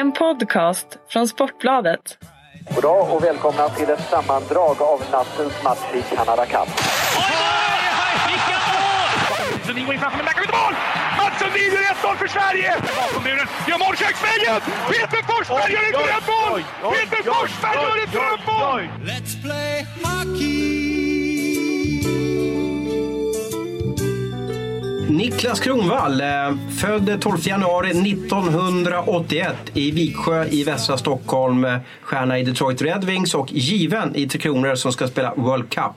En podcast från Sportbladet. God dag och välkomna till ett sammandrag av nattens match i Canada Cup. Sundin går in framför, men där kan vi inte mål! Mats Sundin gör 1-0 för Sverige! Bakom muren, gör mål köksvägen! Peter Forsberg gör ett drömmål! Peter Forsberg gör ett drömmål! Let's play hockey. Niklas Kronvall, eh, född 12 januari 1981 i Viksjö i västra Stockholm. eh, Stjärna i Detroit Red Wings och given i Tre Kronor som ska spela World Cup.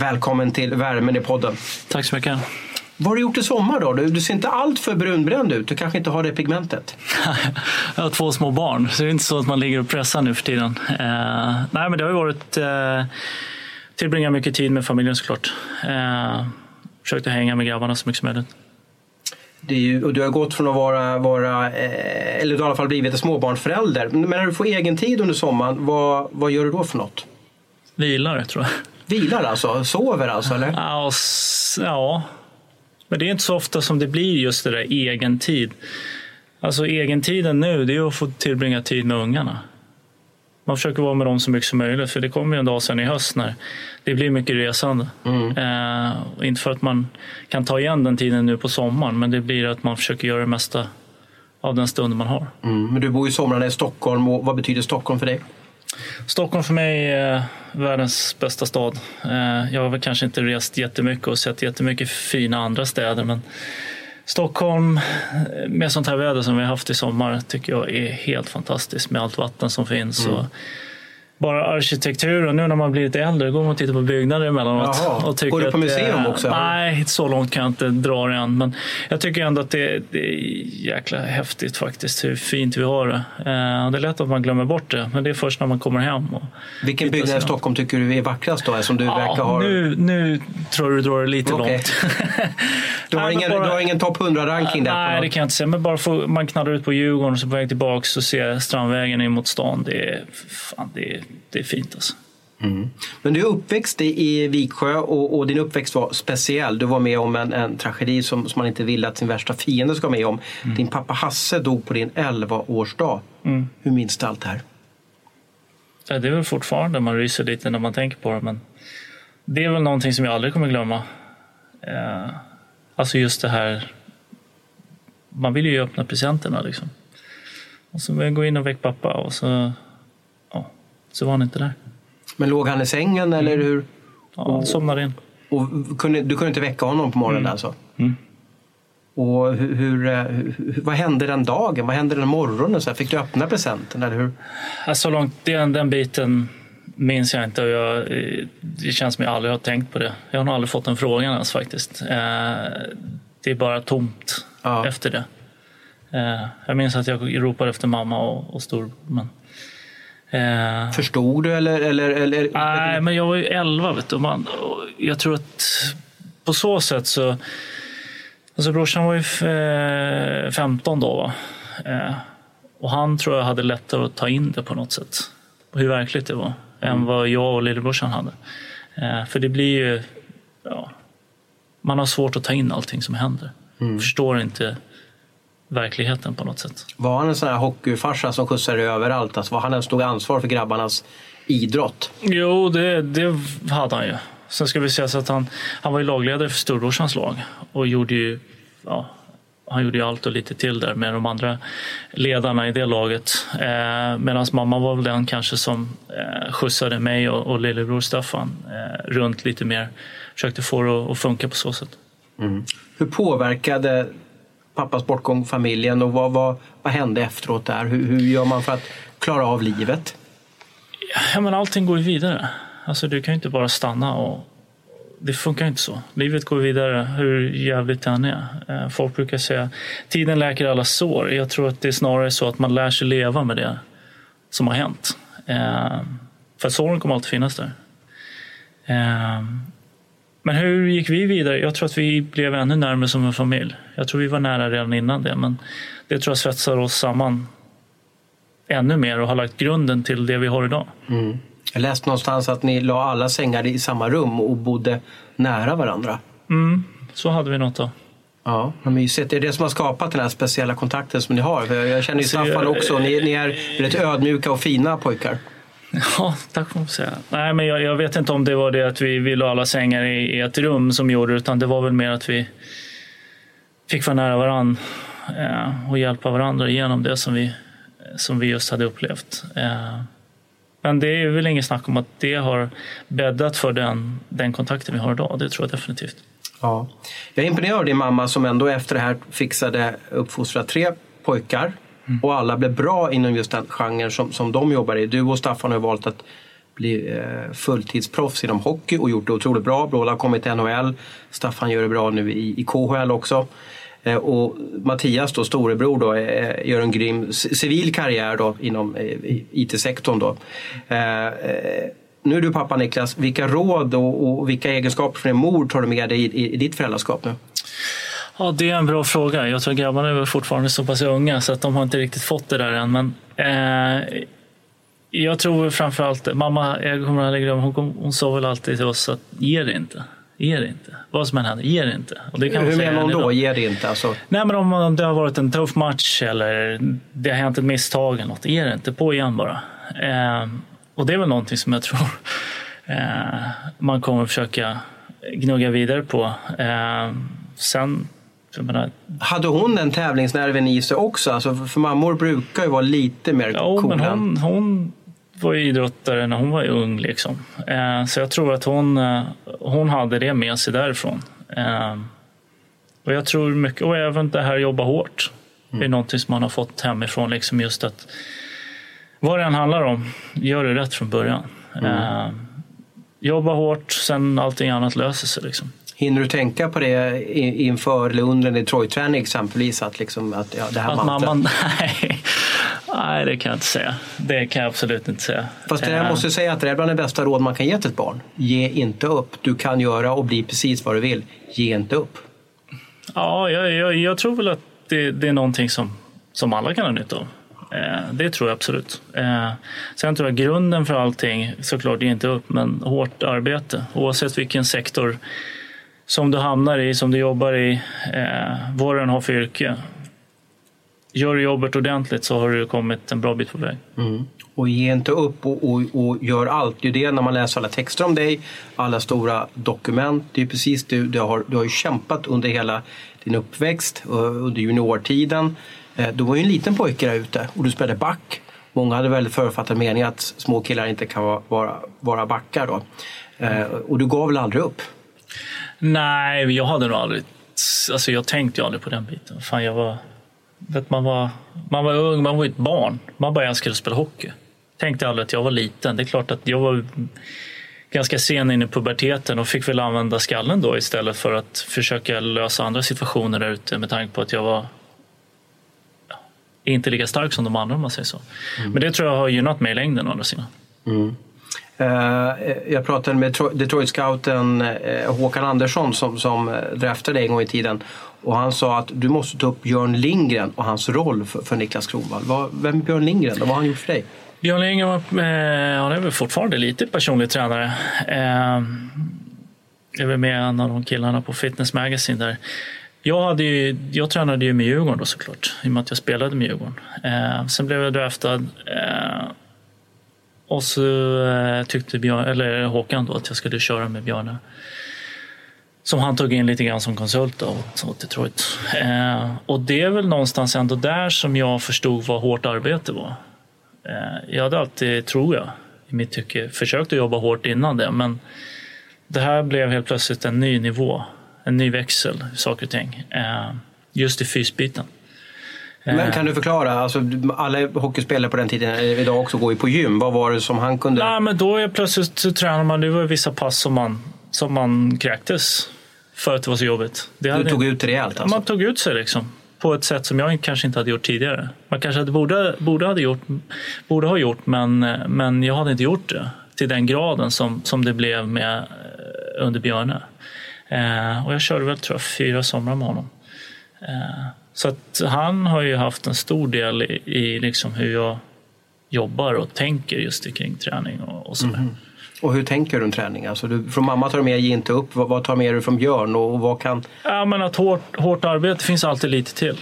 Välkommen till Värmen i podden. Tack så mycket. Vad har du gjort i sommar då? Du, ser inte allt för brunbränd ut. Du kanske inte har det pigmentet? Jag har två små barn, så det är inte så att man ligger och pressar nu för tiden. Eh, nej, men det har ju varit eh, tillbringa mycket tid med familjen såklart. Eh, försökt att hänga med grabbarna så mycket som möjligt. Ju, och du har gått från att vara, vara eh, eller du har i alla fall blivit en småbarnsförälder. Men när du får egen tid under sommaren, vad, vad gör du då för något? Vilar, tror jag. Vilar alltså? Sover alltså eller? Ja, ja, men det är inte så ofta som det blir just det där egen tid. Alltså egentiden nu, det är att få tillbringa tid med ungarna. Man försöker vara med dem så mycket som möjligt, för det kommer ju en dag sen i höst när det blir mycket resande. Eh, och inte för att man kan ta igen den tiden nu på sommaren, men det blir att man försöker göra det mesta av den stunden man har. Mm, men du bor ju somrarna i Stockholm och vad betyder Stockholm för dig? Stockholm för mig är världens bästa stad. Eh, Jag har väl kanske inte rest jättemycket och sett jättemycket fina andra städer, men Stockholm eh, med sånt här väder som vi har haft i sommar tycker jag är helt fantastiskt med allt vatten som finns. Och bara arkitektur och nu när man blir lite äldre går man och tittar på byggnader emellanåt. Jaha. Och tycker Går du på att, museum eh, också? Nej, så långt kan jag inte dra det än. Men jag tycker ändå att det, det är jäkla häftigt faktiskt hur fint vi har det. Eh, Det är lätt att man glömmer bort det, men det är först när man kommer hem. Vilken byggnad i. Stockholm tycker du är vackrast då? Som du verkar Ja, ha... nu, nu tror du drar det lite Okej. långt. Du har Nej, ingen, bara- du har ingen topp 100-ranking där? Nej, det kan jag inte säga. Men bara få, man knallar ut på Djurgården och så på väg tillbaka och ser Strandvägen in mot stan. Det är, fan, det är, det är fint alltså. Men du är uppväxt i, Viksjö och, och din uppväxt var speciell. Du var med om en, en tragedi som, som man inte ville att sin värsta fiende ska vara med om. Din pappa Hasse dog på din 11-årsdag. Hur minns du allt det här? Ja, Det är väl fortfarande man ryser lite när man tänker på det. Men det är väl någonting som jag aldrig kommer glömma. Eh, alltså just det här. Man vill ju öppna presenterna liksom. Och så vill jag in och väcka pappa och så, så var han inte där. Men låg han i sängen eller hur? Ja, han somnade in. Och kunde, du kunde inte väcka honom på morgonen alltså? Och hur, hur, eh, hur, vad hände den dagen? Vad hände den morgonen? Så här, fick du öppna presenten? Eller hur? Så långt, den, den biten minns jag inte. Och jag, eh, det känns som jag aldrig har tänkt på det. Jag har nog aldrig fått den frågan ens faktiskt. Eh, Det är bara tomt Ja. efter det. Eh, Jag minns att jag ropade efter mamma och, och stor. Men, eh, Förstod du eller? eller, eller nej, men jag var ju 11 vet du. Man, jag tror att på så sätt så... Alltså brorsan var ju eh, 15 då. Va? Eh, Och han tror jag hade lättare att ta in det på något sätt. Hur verkligt det var. Än vad jag och lillebrorsan hade. Eh, För det blir ju... Ja, man har svårt att ta in allting som händer. Förstår inte verkligheten på något sätt. Var han en sån här hockeyfarsa som skjutsade överallt? Alltså, var han som stod ansvar för grabbarnas idrott? Jo, det, det hade han ju. Sen ska vi säga så att han, han var ju lagledare för storbrorsans lag och gjorde ju, ja, han gjorde ju allt och lite till där med de andra ledarna i det laget. Eh, Medan mamma var väl den kanske som eh, skjutsade mig och, och lillebror Staffan eh, runt lite mer. Försökte få det att, att funka på så sätt. Hur påverkade pappas bortgång familjen och vad, vad, vad hände efteråt där? Hur, hur gör man för att klara av livet? Ja, men allting går ju vidare. Alltså, du kan ju inte bara stanna och det funkar inte så. Livet går vidare hur jävligt det än är. Eh, folk brukar säga tiden läker alla sår. Jag tror att det är snarare så att man lär sig leva med det som har hänt. Eh, för såren kommer alltid finnas där. Eh, men hur gick vi vidare? Jag tror att vi blev ännu närmare som en familj. Jag tror vi var nära redan innan det, men det tror jag svetsar oss samman ännu mer och har lagt grunden till det vi har idag. Jag läste någonstans att ni la alla sängar i samma rum och bodde nära varandra. Så hade vi något då. Ja, vad mysigt. Det är det som har skapat den här speciella kontakten som ni har. Jag känner ju Alltså, Staffan också. Ni, ni är väldigt ödmjuka och fina pojkar. Ja, tack får man säga. Nej, men jag, jag vet inte om det var det att vi ville ha alla sängar i, i ett rum som gjorde det, utan det var väl mer att vi fick vara nära varandra eh, och hjälpa varandra igenom det som vi, som vi just hade upplevt. Eh, men det är väl inget snack om att det har bäddat för den, den kontakten vi har idag. Det tror jag definitivt. Ja. Jag är imponerad av din mamma som ändå efter det här fixade uppfostra tre pojkar. Mm. Och alla blev bra inom just den genren som, som de jobbar i. Du och Staffan har valt att bli eh, fulltidsproffs inom hockey och gjort det otroligt bra. Båda har kommit till NHL. Staffan gör det bra nu i, i KHL också. Eh, och Mattias, då, storebror, då, eh, eh gör en grym civil karriär då, inom eh, IT-sektorn. Då. Eh, eh, nu är du pappa Niklas. Vilka råd och, och vilka egenskaper från din mor tar du med dig i, i, i ditt föräldraskap nu? Ja, det är en bra fråga. Jag tror grabbarna är fortfarande så pass unga så att de har inte riktigt fått det där än. Men, eh, jag tror framförallt, mamma, jag kommer aldrig glömma, hon, hon sa väl alltid till oss att ge det inte. Ge det inte. Vad som än händer, ge det inte. Och det kan Hur menar hon då? Ge det inte? Alltså, Nej, men om, det har varit en tuff match eller det har hänt ett misstag eller något, ge det inte. På igen bara. Eh, och det är väl någonting som jag tror eh, man kommer försöka gnugga vidare på. Eh, sen, menar, hade hon den tävlingsnerven i sig också? Alltså, för, mammor brukar ju vara lite mer Ja, men coola. hon, hon var idrottare när hon var ung. Liksom. Eh, så jag tror att hon, eh, hon hade det med sig därifrån. Eh, och jag tror mycket, och även det här jobba hårt. Det är någonting som man har fått hemifrån. Liksom just att vad det än handlar om, gör det rätt från början. Eh, jobba hårt, sen allting annat löser sig. Liksom. Hinner du tänka på det inför eller under en Detroit-träning exempelvis? Att, liksom, att ja, det här Att mantrat- nej, nej, det kan jag inte säga. Det kan jag absolut inte säga. Fast det där Eh, måste jag säga att det är bland det bästa råd man kan ge till ett barn. Ge inte upp. Du kan göra och bli precis vad du vill. Ge inte upp. Ja, jag, jag, jag tror väl att det, det är någonting som, som alla kan ha nytta av. Eh, det tror jag absolut. Eh, sen tror jag grunden för allting, såklart, ge inte upp, men hårt arbete. Oavsett vilken sektor som du hamnar i, som du jobbar i, eh, vad du än har för yrke. Gör du jobbet ordentligt så har du kommit en bra bit på väg. Mm. Och ge inte upp och, och, och gör allt. Det är ju det när man läser alla texter om dig, alla stora dokument. Det är precis det du har, du har ju kämpat under hela din uppväxt, och under juniortiden. Eh, du var ju en liten pojke där ute och du spelade back. Många hade väldigt förutfattad mening att små killar inte kan vara, vara, vara backar. Då. Mm. Och du gav väl aldrig upp? Nej, jag hade nog aldrig... Alltså jag tänkte ju aldrig på den biten. Fan, jag var, vet, man, var, man var ung, man var ett barn. Man bara älskade att spela hockey. Tänkte aldrig att jag var liten. Det är klart att jag var ganska sen in i puberteten och fick väl använda skallen då istället för att försöka lösa andra situationer där ute med tanke på att jag var inte lika stark som de andra om man säger så. Men det tror jag har gynnat mig i längden å andra sidan. Eh, Eh, jag pratade med Detroit-scouten eh, Håkan Andersson som, som eh, draftade dig en gång i tiden. Och han sa att du måste ta upp Björn Lindgren och hans roll för, för Niklas Kronwall. Vem är Björn Lindgren och vad har han gjort för dig? Björn Lindgren var, eh, han är väl fortfarande lite personlig tränare. Eh, jag är väl med en av de killarna på Fitness Magazine där. Jag, hade ju, jag tränade ju med Djurgården då såklart, i och med att jag spelade med Djurgården. Eh, sen blev jag draftad eh, och så eh, tyckte Björn, eller Håkan då att jag skulle köra med Björne. Som han tog in lite grann som konsult då, åt, Detroit. Eh, och det är väl någonstans ändå där som jag förstod vad hårt arbete var. Eh, Jag hade alltid, tror jag, i mitt tycke försökt att jobba hårt innan det. Men det här blev helt plötsligt en ny nivå. En ny växel i saker och ting. Eh, Just i fysbiten. Men kan du förklara, alltså, alla hockeyspelare på den tiden, eller idag också, går ju på gym. Vad var det som han kunde... Nej, men då är plötsligt så tränar man. Det var vissa pass som man, som man kräktes för att det var så jobbigt. Det Du tog ut det rejält alltså? Man tog ut sig liksom. På ett sätt som jag kanske inte hade gjort tidigare. Man kanske hade, borde, borde, hade gjort, borde ha gjort, men, men jag hade inte gjort det till den graden som, som det blev med eh, under Björne. Eh, och jag körde väl tror jag, fyra somrar med honom. Eh, så att han har ju haft en stor del i, i liksom hur jag jobbar och tänker just kring träning och, och sådär. Och hur tänker du runt träning? Alltså du, från mamma tar du med Ge inte upp. Vad, vad tar med dig från Björn? Och, och vad kan... Ja, men att hårt, hårt arbete finns alltid lite till.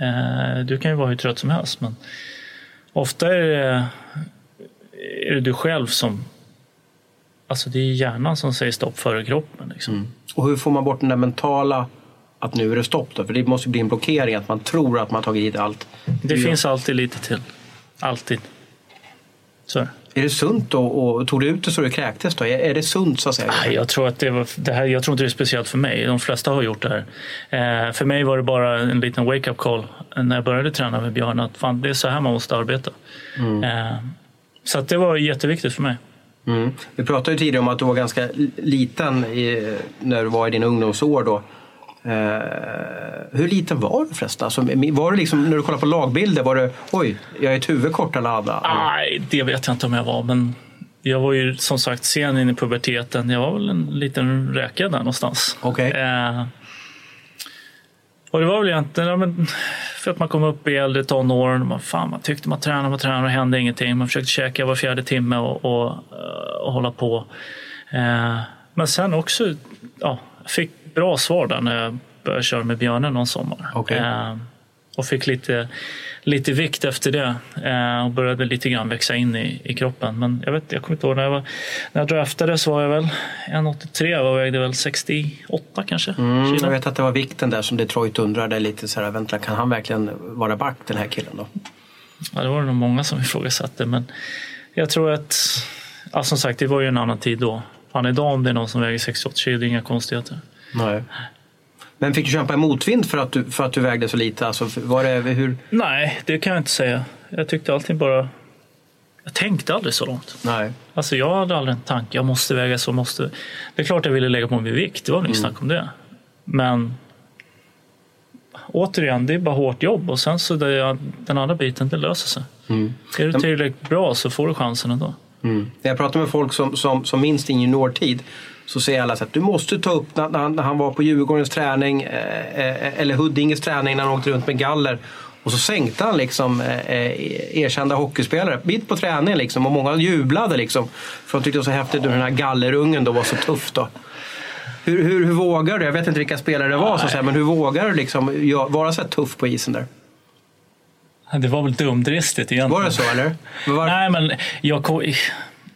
Eh, du kan ju vara hur trött som helst, men ofta är det, är det du själv som... Alltså det är hjärnan som säger stopp före kroppen. Liksom. Och hur får man bort den där mentala att nu är det stopp då? För det måste bli en blockering att man tror att man tagit hit allt. Det Du- finns alltid lite till. Alltid. Så. är det. Sunt då? Och tog du ut det så du kräktes då? Är, det sunt så att säga? Nej, Jag tror, att det var, det här, jag tror inte det är speciellt för mig. De flesta har gjort det här. Eh, för mig var det bara en liten wake-up call när jag började träna med Björn. Att fan, det är så här man måste arbeta. Eh, så det var jätteviktigt för mig. Mm. Vi pratade ju tidigare om att du var ganska liten i, när du var i dina ungdomsår. Då. Eh, hur liten var du förresten? Alltså, var det liksom, när du kollar på lagbilder, var det oj, jag är ett huvud kortare än alla? Nej, det vet jag inte om jag var. Men jag var ju som sagt sen in i puberteten. Jag var väl en liten räka där någonstans. Okej. Eh, och det var väl egentligen ja, men, för att man kom upp i äldre tonåren. Man, fan, man tyckte man tränade, man tränade och hände ingenting. Man försökte käka var fjärde timme och, och, eh, och hålla på. Eh, men sen också, ja, fick bra svar där när jag började köra med Björne någon sommar. Okej. Eh, och fick lite, lite vikt efter det eh, och började lite grann växa in i, i kroppen. Men jag, vet, jag kommer inte ihåg, när jag, var, när jag draftade så var jag väl 1,83 och vägde väl 68 kanske. Mm, jag vet att det var vikten där som Detroit undrade lite så här, vänta, kan han verkligen vara back den här killen då? Ja, det var det nog många som ifrågasatte. Men jag tror att, ja, som sagt, det var ju en annan tid då. Fan, idag om det är någon som väger 68 kilo, det är inga konstigheter. Nej. Men fick du kämpa i motvind för att du, för att du vägde så lite? Alltså, var det, hur? Nej, det kan jag inte säga. Jag tyckte alltid bara... Jag tänkte aldrig så långt. Nej. Alltså jag hade aldrig en tanke, jag måste väga så, måste... Det är klart jag ville lägga på min vikt, det var inget snack om det. Men återigen, det är bara hårt jobb och sen så det, den andra biten, det löser sig. Är du tillräckligt bra så får du chansen ändå. Mm. Jag pratar med folk som, som, som minns din juniortid så säger alla att du måste ta upp när, han, när han var på Djurgårdens träning eh, eh, eller Huddinges träning när han åkte runt med galler. Och så sänkte han liksom eh, eh, erkända hockeyspelare mitt på träningen liksom, och många jublade liksom. För de tyckte det var så häftigt hur den här gallerungen då var så tuff då. Hur, hur, hur vågar du? Jag vet inte vilka spelare det var, så säga, men hur vågar du liksom vara så här tuff på isen där? Det var väl dumdristigt egentligen. Var det så eller? Var- Nej, men jag, kom,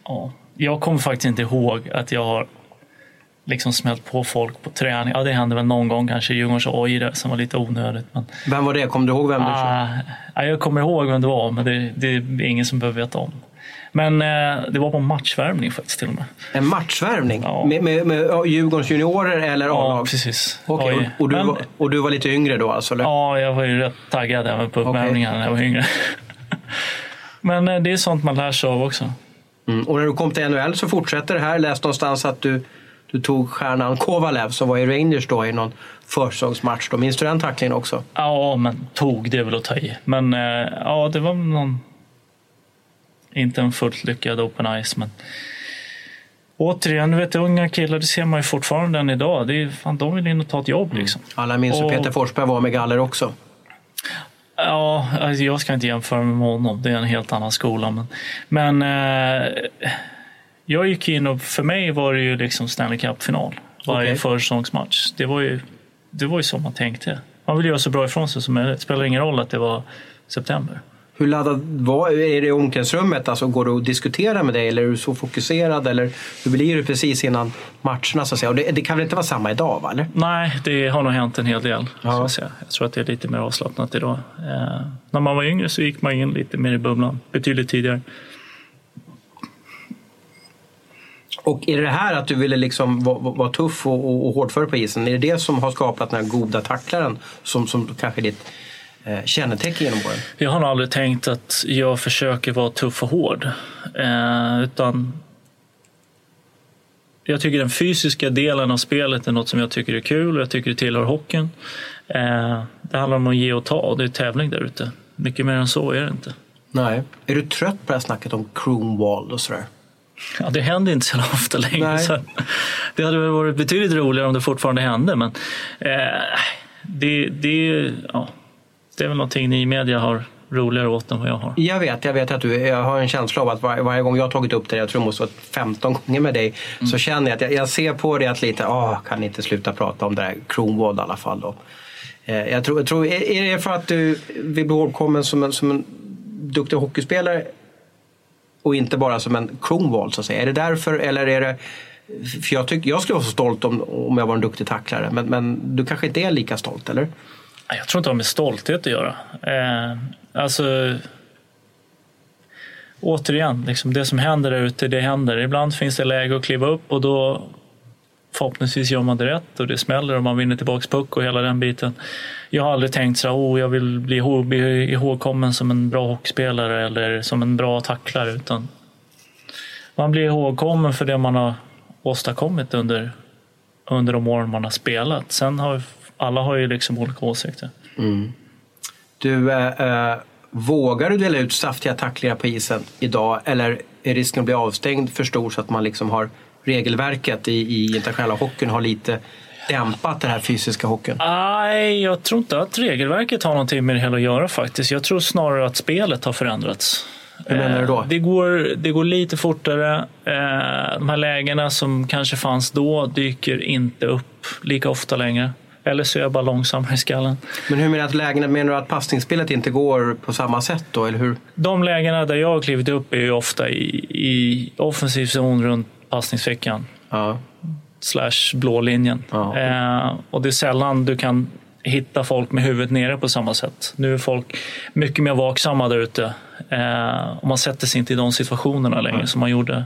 ja, jag kommer faktiskt inte ihåg att jag har liksom smält på folk på träning. Ja, det hände väl någon gång kanske Djurgårdens oj det som var lite onödigt. Men, Vem var det? Kommer du ihåg vem du ah, ja, jag kommer ihåg vem det var, men det, det är ingen som behöver veta om. Men eh, det var på matchvärmning faktiskt till och med. En matchvärvning? Ja. Med, med, med ja, Djurgårdens juniorer eller Ja, A-lag? precis. Okej, Oj. och, du Men- var, och du var lite yngre då alltså? Eller? Ja, jag var ju rätt taggad även på uppvärmningarna när jag var yngre. Men eh, det är sånt man lär sig av också. Mm. Och när du kom till NHL så fortsätter det här. Läste någonstans att du, du tog stjärnan Kovalev som var i Rangers då i någon försäsongsmatch. Då. Minns du den tacklingen också? Ja, men tog det är väl att ta i. Men eh, ja, det var någon... Inte en fullt lyckad open ice, men... Återigen, du vet, unga killar, det ser man ju fortfarande än idag. Det är, fan, de vill in och ta ett jobb liksom. Alla minns hur Och- Peter Forsberg var med galler också. Ja, alltså, jag ska inte jämföra med honom. Det är en helt annan skola. Men, men eh, jag gick in och för mig var det ju liksom Stanley Cup-final. Varje Okej. försäsongsmatch. Det var, ju, det var ju så man tänkte. Man vill göra så bra ifrån sig som möjligt. Det spelar ingen roll att det var september. Hur laddad var, är det i omklädningsrummet? Alltså, går du att diskutera med dig eller är du så fokuserad? Eller hur blir du precis innan matcherna? Så att säga? Och det, det kan väl inte vara samma idag? Va? Eller? Nej, det har nog hänt en hel del. Ja. Så. Jag tror att det är lite mer avslappnat idag. Eh, när man var yngre så gick man in lite mer i bubblan. Betydligt tidigare. Och är det det här att du ville liksom vara, vara tuff och, och, och hårdför på isen? Är det det som har skapat den här goda tacklaren som, som kanske ditt eh, kännetecken genom åren? Jag har nog aldrig tänkt att jag försöker vara tuff och hård. Eh, utan jag tycker den fysiska delen av spelet är något som jag tycker är kul och jag tycker det tillhör hockeyn. Eh, det handlar om att ge och ta och det är tävling där ute. Mycket mer än så är det inte. Nej. Är du trött på det här snacket om Kronwall och sådär? Ja, det händer inte så ofta längre. Så det hade väl varit betydligt roligare om det fortfarande hände. Men eh, det, det, ja, det är väl någonting ni i media har roligare åt än vad jag har. Jag vet, jag vet att du, jag har en känsla av att var, varje gång jag har tagit upp det, jag tror det måste vara 15 gånger med dig, Mm. så känner jag att jag, jag ser på det att lite, åh, kan inte sluta prata om det där Kronwall i alla fall då. Eh, jag tror, jag tror, är, är det för att du vill bli ihågkommen som en, som en duktig hockeyspelare och inte bara som en Kronwall så att säga? Är det därför eller är det för jag, tyck, jag skulle vara så stolt om, om jag var en duktig tacklare, men, men du kanske inte är lika stolt, eller? Jag tror inte det har med stolthet att göra. Eh, alltså, återigen, liksom det som händer där ute, det händer. Ibland finns det läge att kliva upp och då förhoppningsvis gör man det rätt och det smäller och man vinner tillbaks puck och hela den biten. Jag har aldrig tänkt så här, oh, jag vill bli bli ihågkommen som en bra hockeyspelare eller som en bra tacklare. Utan man blir ihågkommen för det man har åstadkommit under, under de år man har spelat. Sen har alla har ju liksom olika åsikter. Mm. Du, eh, eh, vågar du dela ut saftiga tacklingar på isen idag eller är risken att bli avstängd för stor så att man liksom har regelverket i, i internationella hockeyn har lite dämpat den här fysiska hockeyn? Nej, jag tror inte att regelverket har någonting med det hela att göra faktiskt. Jag tror snarare att spelet har förändrats. Hur menar du då? Eh, Det går, det går lite fortare. Eh, De här lägena som kanske fanns då dyker inte upp lika ofta längre. Eller så är jag bara långsammare i skallen. Men hur menar du att lägena, menar du att passningsspelet inte går på samma sätt då, eller hur? De lägena där jag har klivit upp är ju ofta i, i offensiv zon runt passningsfickan. Ja. slash blå linjen. Ja. Eh, och det är sällan du kan hitta folk med huvudet nere på samma sätt. Nu är folk mycket mer vaksamma där ute. Eh, och man sätter sig inte i de situationerna längre som man gjorde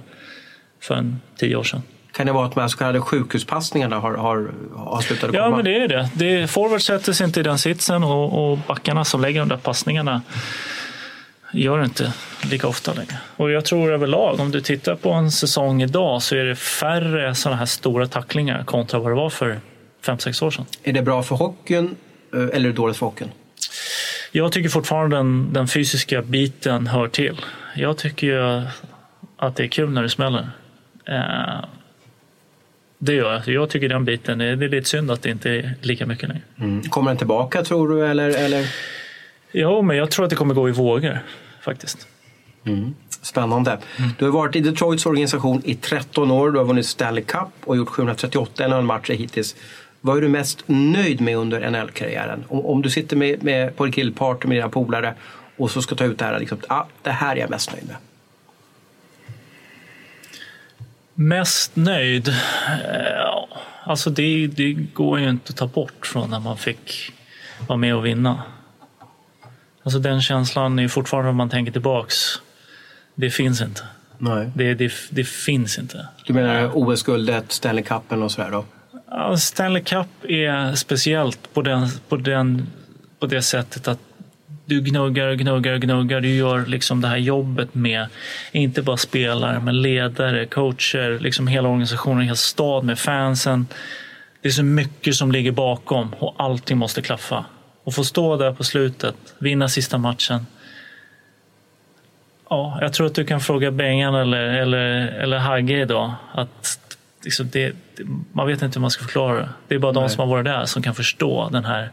för en tio år sedan. Kan det vara att de här så kallade sjukhuspassningarna har, har, har slutat Ja, komma? men det är det. det forward sätter sig inte i den sitsen och, och backarna som lägger de där passningarna gör det inte lika ofta längre. Och jag tror överlag, om du tittar på en säsong idag så är det färre sådana här stora tacklingar kontra vad det var för fem sex år sedan. Är det bra för hockeyn eh, eller är det dåligt för hockeyn? Jag tycker fortfarande den, den fysiska biten hör till. Jag tycker ju att det är kul när det smäller. Eh, det gör jag. Jag tycker den biten, det är lite synd att det inte är lika mycket längre. Mm. Kommer den tillbaka tror du? Eller, eller? Jo, men jag tror att det kommer gå i vågor faktiskt. Spännande. Du har varit i Detroits organisation i 13 år. Du har vunnit Stanley Cup och gjort 738 NHL-matcher hittills. Vad är du mest nöjd med under NHL-karriären? Om, om du sitter med, med, på en killparty med dina polare och så ska ta ut det här. Liksom, ah, det här är jag mest nöjd med. Mest nöjd? Eh, ja, Alltså det, det går ju inte att ta bort från när man fick vara med och vinna. Alltså den känslan är fortfarande om man tänker tillbaks. Det finns inte. Nej. Det, det, det finns inte. Du menar OS-guldet, Stanley Cupen och sådär då? Ja, Stanley Cup är speciellt på, den, på, den, på det sättet att du gnuggar, gnuggar, gnuggar. Du gör liksom det här jobbet med, inte bara spelare, men ledare, coacher, liksom hela organisationen, hela stad med fansen. Det är så mycket som ligger bakom och allting måste klaffa. Och få stå där på slutet, vinna sista matchen. Ja, jag tror att du kan fråga Bengan eller, eller, eller Hagge idag. Att liksom det, man vet inte hur man ska förklara det. Det är bara de Nej. som har varit där som kan förstå den här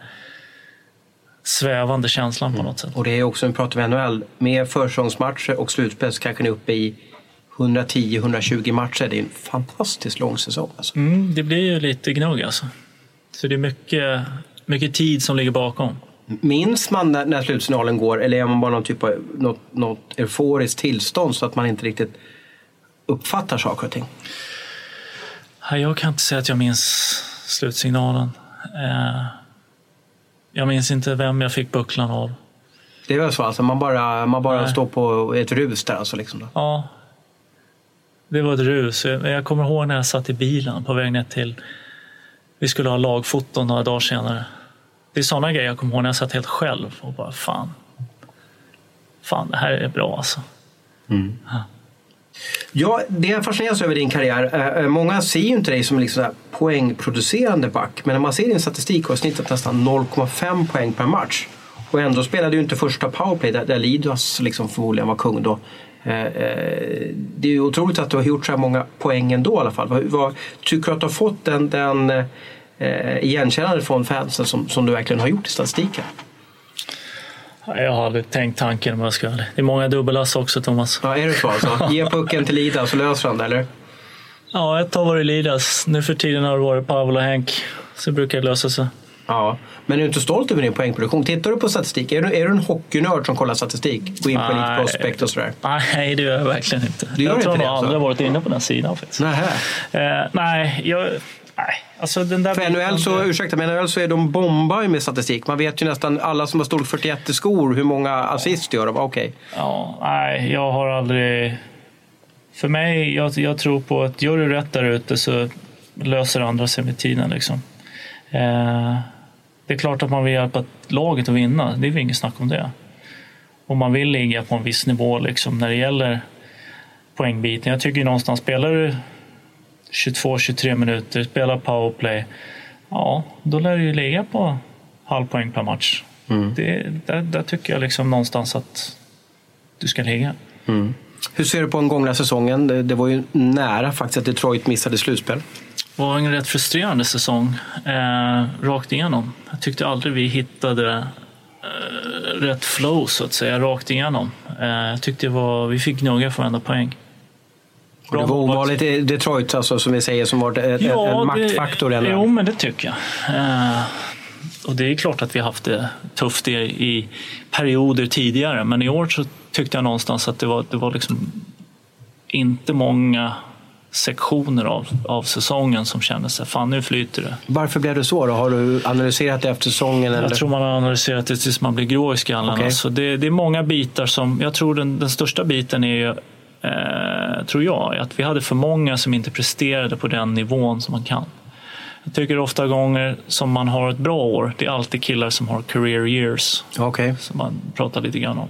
svävande känslan på något sätt. Och det är också, nu pratar vi NHL, med försäsongsmatcher och slutspel så kanske ni är uppe i 110-120 matcher. Det är en fantastiskt lång säsong. Alltså. Mm, det blir ju lite gnugg alltså. Så det är mycket, mycket tid som ligger bakom. Minns man när, när slutsignalen går eller är man bara någon typ av något, något euforiskt tillstånd så att man inte riktigt uppfattar saker och ting? Jag kan inte säga att jag minns slutsignalen. Eh, Jag minns inte vem jag fick bucklan av. Det är väl så alltså, man bara, man bara Nej. står på ett rus där alltså liksom. Då. Ja, det var ett rus. Jag kommer ihåg när jag satt i bilen på väg ner till... Vi skulle ha lagfoton några dagar senare. Det är sådana grejer jag kommer ihåg när jag satt helt själv och bara fan. Fan, det här är bra alltså. Ja, det jag fascineras över din karriär, eh, eh, många ser ju inte dig som liksom poängproducerande back. Men när man ser din statistik har snittat nästan 0,5 poäng per match. Och ändå spelade du inte första powerplay där, där Lidas liksom förmodligen var kung då. Eh, eh, Det är otroligt att du har gjort så här många poäng ändå i alla fall. Vad, vad, tycker du att du har fått den, den eh, igenkännande från fansen som, som du verkligen har gjort i statistiken? Jag har aldrig tänkt tanken om jag ska. Det är många dubbelass också Thomas. Ja, är det så alltså? Ge pucken till Ida så löser han det, eller? Ja, ett har varit Lidas. Nu för tiden har det varit Pavel och Henk. Så brukar det lösa sig. Ja. Men är du inte stolt över din poängproduktion? Tittar du på statistik? Är du, är du en hockeynörd som kollar statistik? Gå in på Nej. Elite Prospect och sådär? Nej, det gör jag verkligen inte. Du jag tror nog det, alltså? aldrig varit inne på den sidan faktiskt. Nähä. Eh, nej, jag... Nej, alltså den där För NHL så, ursäkta, men NHL så är de bombar ju med statistik. Man vet ju nästan alla som har storlek 41 i skor hur många assist gör de. Okej. Ja, nej, jag har aldrig... För mig, jag, jag tror på att gör du rätt där ute så löser andra sig med tiden. Liksom. Eh, det är klart att man vill hjälpa laget att vinna, det är inget snack om det. Och man vill ligga på en viss nivå liksom, när det gäller poängbiten. Jag tycker ju någonstans, spelar du 22-23 minuter, spelar powerplay, ja, då lär du ju ligga på halv poäng per match. Det, där, där tycker jag liksom någonstans att du ska ligga. Hur ser du på den gångna säsongen? Det, det var ju nära faktiskt att Detroit missade slutspel. Var en rätt frustrerande säsong eh, rakt igenom. Jag tyckte aldrig vi hittade eh, rätt flow så att säga rakt igenom. Eh, jag tyckte var, vi fick gnugga för varenda poäng. Och det var ovanligt i Detroit, alltså, som vi säger, som var ett, en maktfaktor. Det, Eller? jo, men det tycker jag. Eh, och det är klart att vi haft det tufft i, i perioder tidigare, men i år så tyckte jag någonstans att det var, det var liksom inte många sektioner av, av säsongen som kändes så här, fan nu flyter det. Varför blev det så? Då? Har du analyserat det efter säsongen? Eller? Jag tror man har analyserat det tills man blir grå i skallen. Okej. Alltså det, det är många bitar som, jag tror den, den största biten är ju, eh, tror jag, att vi hade för många som inte presterade på den nivån som man kan. Jag tycker ofta gånger som man har ett bra år, det är alltid killar som har career years, Okej. som man pratar lite grann om.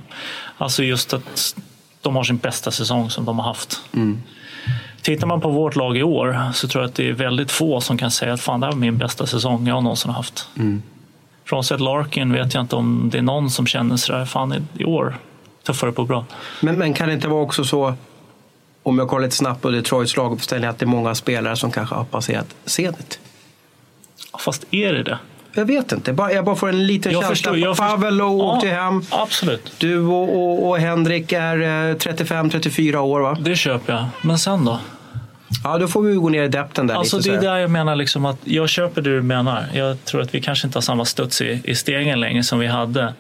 Alltså just att de har sin bästa säsong som de har haft. Tittar man på vårt lag i år så tror jag att det är väldigt få som kan säga att fan, det här var min bästa säsong jag någonsin har haft. Frånsett Larkin vet jag inte om det är någon som känner sådär, fan i- år tuffare på bra. Men, men kan det inte vara också så, om jag kollar lite snabbt på Detroits laguppställning, att det är många spelare som kanske har passerat Zenit? Fast är det det? Jag vet inte, jag bara får en liten Jag känsla. förstår. Pavel och åkte Ja, hem. Absolut, Du och, och, och Henrik är eh, 35-34 år va? det köper jag. Men sen då? Ja, då får vi gå ner i depten där Alltså lite. det är där jag menar liksom att jag köper det du menar. Jag tror att vi kanske inte har samma studs i, i stegen längre som vi hade.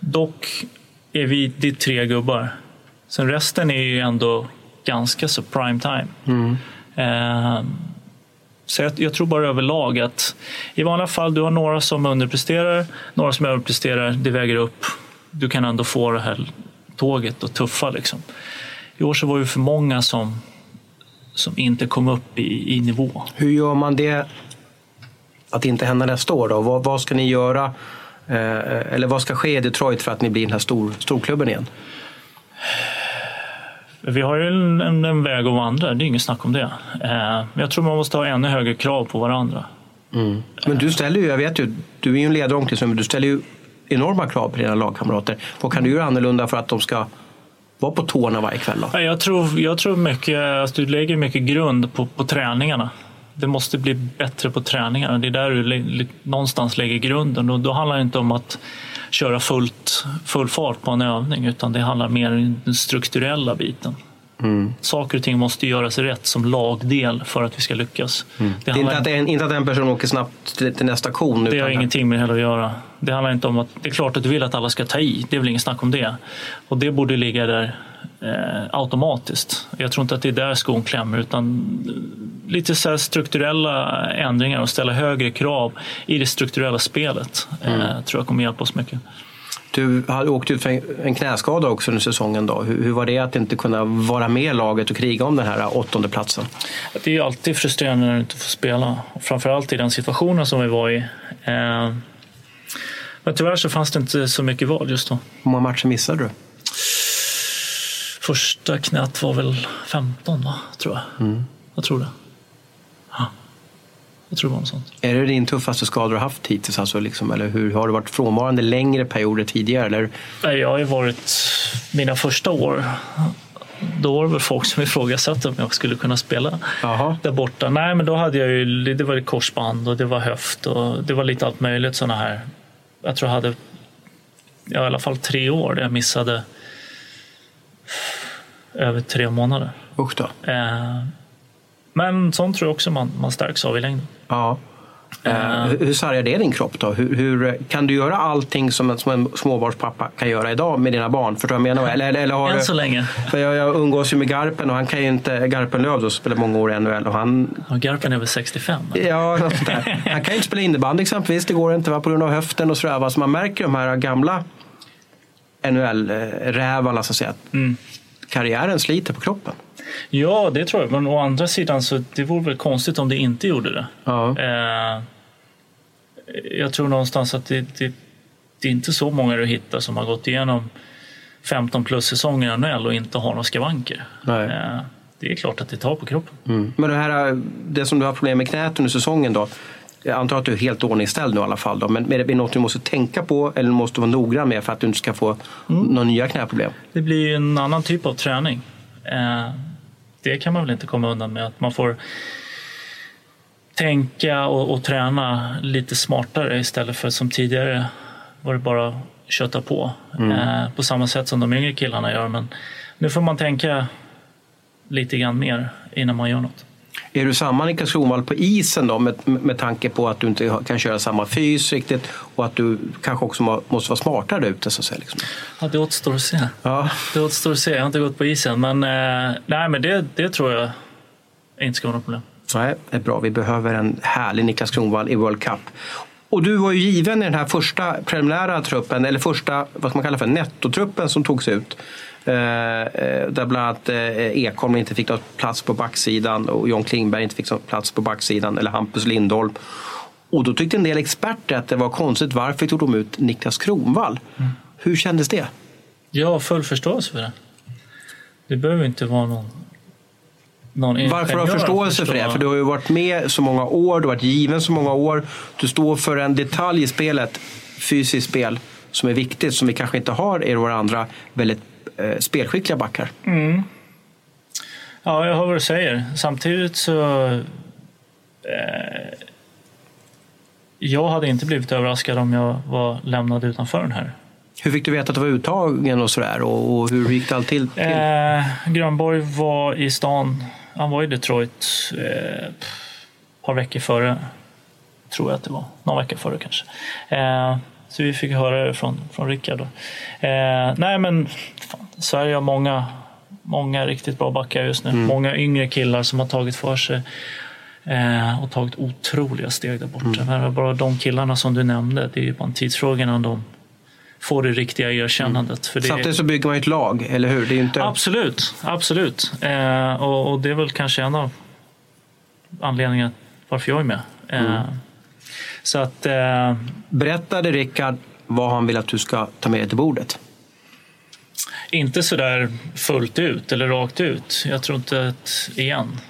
Dock är vi det är tre gubbar. Sen resten är ju ändå ganska så prime time. Eh, så jag, jag tror bara överlag att i vanliga fall du har några som underpresterar, några som överpresterar, det väger upp. Du kan ändå få det här tåget och tuffa liksom. I år så var det för många som, som inte kom upp i, i nivå. Hur gör man det att inte hända nästa år då? Vad, vad ska ni göra? Eh, eller vad ska ske i Detroit för att ni blir den här stor, storklubben igen? Vi har ju en, en, en väg att vandra, det är inget snack om det. Eh, men jag tror man måste ha ännu högre krav på varandra. Men du ställer ju, jag vet ju, du är ju en ledare omklädningsrummet, du ställer ju enorma krav på dina lagkamrater. Vad kan du göra annorlunda för att de ska vara på tårna varje kväll? Då? Jag tror, jag tror mycket, alltså du lägger mycket grund på, på träningarna. Det måste bli bättre på träningarna. Det är där du lä- någonstans lägger grunden. Och då handlar det inte om att köra fullt, full fart på en övning utan det handlar mer om den strukturella biten. Saker och ting måste göras rätt som lagdel för att vi ska lyckas. Det, Det är handlar inte att, en, inte att en person åker snabbt till, till nästa kon. Det har ingenting med det heller att göra. Det handlar inte om att det är klart att du vill att alla ska ta i. Det är väl inget snack om det. Och det borde ligga där eh, automatiskt. Jag tror inte att det är där skon klämmer utan lite så strukturella ändringar och ställa högre krav i det strukturella spelet eh, tror jag kommer hjälpa oss mycket. Du hade åkt ut för en, knäskada också under säsongen. Då. Hur, var det att inte kunna vara med laget och kriga om den här åttonde platsen? Det är alltid frustrerande när du inte får spela. Framförallt i den situationen som vi var i. Eh, men tyvärr så fanns det inte så mycket val just då. Hur många matcher missade du? Första knät var väl 15, va? tror jag. Jag tror det. Ja. Jag tror det var något sånt. Är det din tuffaste skada du har haft hittills? Alltså liksom, eller hur, har du varit frånvarande längre perioder tidigare? Eller? Jag har ju varit mina första år. Då var det väl folk som ifrågasatte om jag skulle kunna spela Jaha. där borta. Nej, men då hade jag ju, det var korsband och det var höft och det var lite allt möjligt sådana här. Jag tror jag hade ja, i alla fall tre år där jag missade över tre månader. Usch då. Eh, men sånt tror jag också man, man stärks av i längden. Ja. Eh, hur- hur sargar det din kropp då? Hur, hur, kan du göra allting som en, som en småbarnspappa kan göra idag med dina barn? Förstår du jag menar? Eller, eller, eller har Än du- så länge. För jag, jag umgås ju med Garpen och han kan ju inte, Garpenlöv då, som spelar många år i NHL och han Ja, Garpen är väl 65? eller? Ja, något sånt där. Han kan ju inte spela innebandy exempelvis. Det går inte va, på grund av höften och sådär. va. Så man märker de här gamla NHL-rävarna så att säga. Mm. Karriären sliter på kroppen. Ja, det tror jag. Men å andra sidan så det vore väl konstigt om det inte gjorde det. Ja. Eh, jag tror någonstans att det, det, det är inte så många du hittar som har gått igenom 15 plus säsonger i NHL och inte har några skavanker. Eh, det är klart att det tar på kroppen. Mm. Men det, här, det som du har problem med knät under säsongen då. Jag antar att du är helt ordningställd nu i alla fall. Då. Men är det något du måste tänka på eller måste vara noggrann med för att du inte ska få Mm. några nya knäproblem? Det blir ju en annan typ av träning. Eh, det kan man väl inte komma undan med. Att man får tänka och, och träna lite smartare istället för som tidigare var det bara kötta på. Eh, på samma sätt som de yngre killarna gör. Men nu får man tänka lite grann mer innan man gör något. Är du samma Niklas Kronwall på isen då med, med tanke på att du inte kan köra samma fys riktigt och att du kanske också må, måste vara smartare ute så att säga? Liksom. Ja, det återstår att se. Ja. Det återstår att se. Jag har inte gått på isen. Men, eh, nej, men det, det tror jag inte ska vara något problem. Nej, det är bra. Vi behöver en härlig Niklas Kronwall i World Cup. Och du var ju given i den här första preliminära truppen, eller första vad man kalla för, nettotruppen som togs ut. Eh, eh, där bland annat eh, Ekholm inte fick någon plats på backsidan och John Klingberg inte fick någon plats på backsidan, eller Hampus Lindholm. Och då tyckte en del experter att det var konstigt, varför tog de ut Niklas Kronwall? Hur kändes det? Jag har full förståelse för det. Det behöver inte vara någon, Varför har du förståelse för det? För du har ju varit med så många år, du har varit given så många år. Du står för en detalj i spelet, fysiskt spel, som är viktigt, som vi kanske inte har i våra andra väldigt eh, spelskickliga backar. Ja, jag hör vad du säger. Samtidigt så... Eh, jag hade inte blivit överraskad om jag var lämnad utanför den här. Hur fick du veta att du var uttagen och sådär? Och, och hur gick det allt till? till? Eh, Grönborg var i stan. Han var i Detroit eh, ett par veckor före. Tror jag att det var. Någon vecka före kanske. Eh, så vi fick höra det från, från Rickard. Eh, nej men fan, Sverige har många, många riktigt bra backar just nu. Många yngre killar som har tagit för sig. Eh, och tagit otroliga steg där borta. Men bara de killarna som du nämnde, det är ju bara en tidsfråga innan de får det riktiga erkännandet. För det, Samtidigt så bygger man ett lag, eller hur? Det är inte... Absolut, absolut. Eh, och, och det är väl kanske en av anledningarna varför jag är med. Eh, Så att, eh, Berättade Rickard vad han vill att du ska ta med dig till bordet? inte sådär fullt ut eller rakt ut. Jag tror inte att, igen,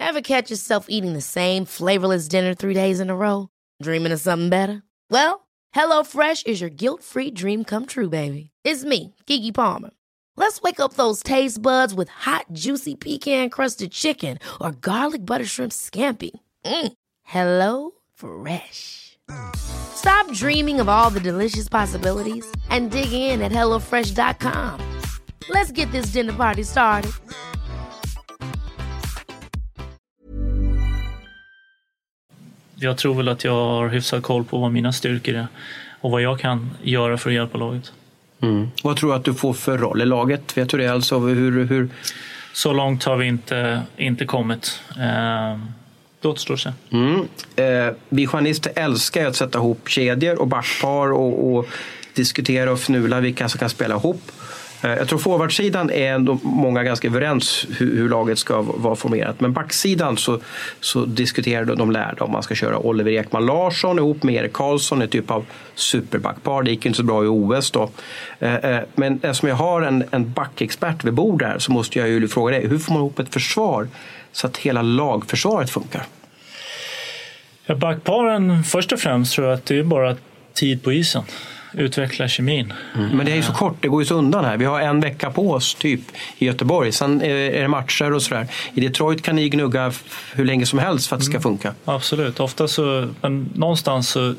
Ever catch yourself eating the same flavorless dinner three days in a row? Dreaming of something better? Well, HelloFresh is your guilt-free dream come true, baby. It's me, Kiki Palmer. Let's wake up those taste buds with hot, juicy pecan-crusted chicken or garlic butter shrimp scampi. Mm. Hello Fresh. Stop dreaming of all the delicious possibilities and dig in at HelloFresh.com. Let's get this dinner party started. jag tror väl att jag har hyfsat koll på vad mina styrkor är och vad jag kan göra för att hjälpa laget. Vad tror du att du får för roll i laget? Vet du det? Alltså, hur, hur... Så långt har vi inte, inte kommit. Eh, det återstår att se. Mm. Eh, vi journalister älskar att sätta ihop kedjor och backpar och, och diskutera och fnula vilka som kan spela ihop. Eh, jag tror forwardsidan är ändå många ganska överens hur, hur laget ska vara formerat. Men backsidan så, så diskuterar de, lärda om man ska köra Oliver Ekman Larsson ihop med Erik Karlsson, en typ av superbackpar. Det gick inte så bra i OS då. Eh, eh, Men eftersom jag har en, en backexpert vid bord där så måste jag ju fråga dig, hur får man ihop ett försvar så att hela lagförsvaret funkar? Ja, Backparen, först och främst tror jag att det är bara tid på isen. Utveckla kemin. Men det är ju så kort, det går ju så undan här. Vi har en vecka på oss typ i Göteborg. Sen är det matcher och sådär. I Detroit kan ni gnugga hur länge som helst för att det ska funka. Absolut. Ofta så, men någonstans så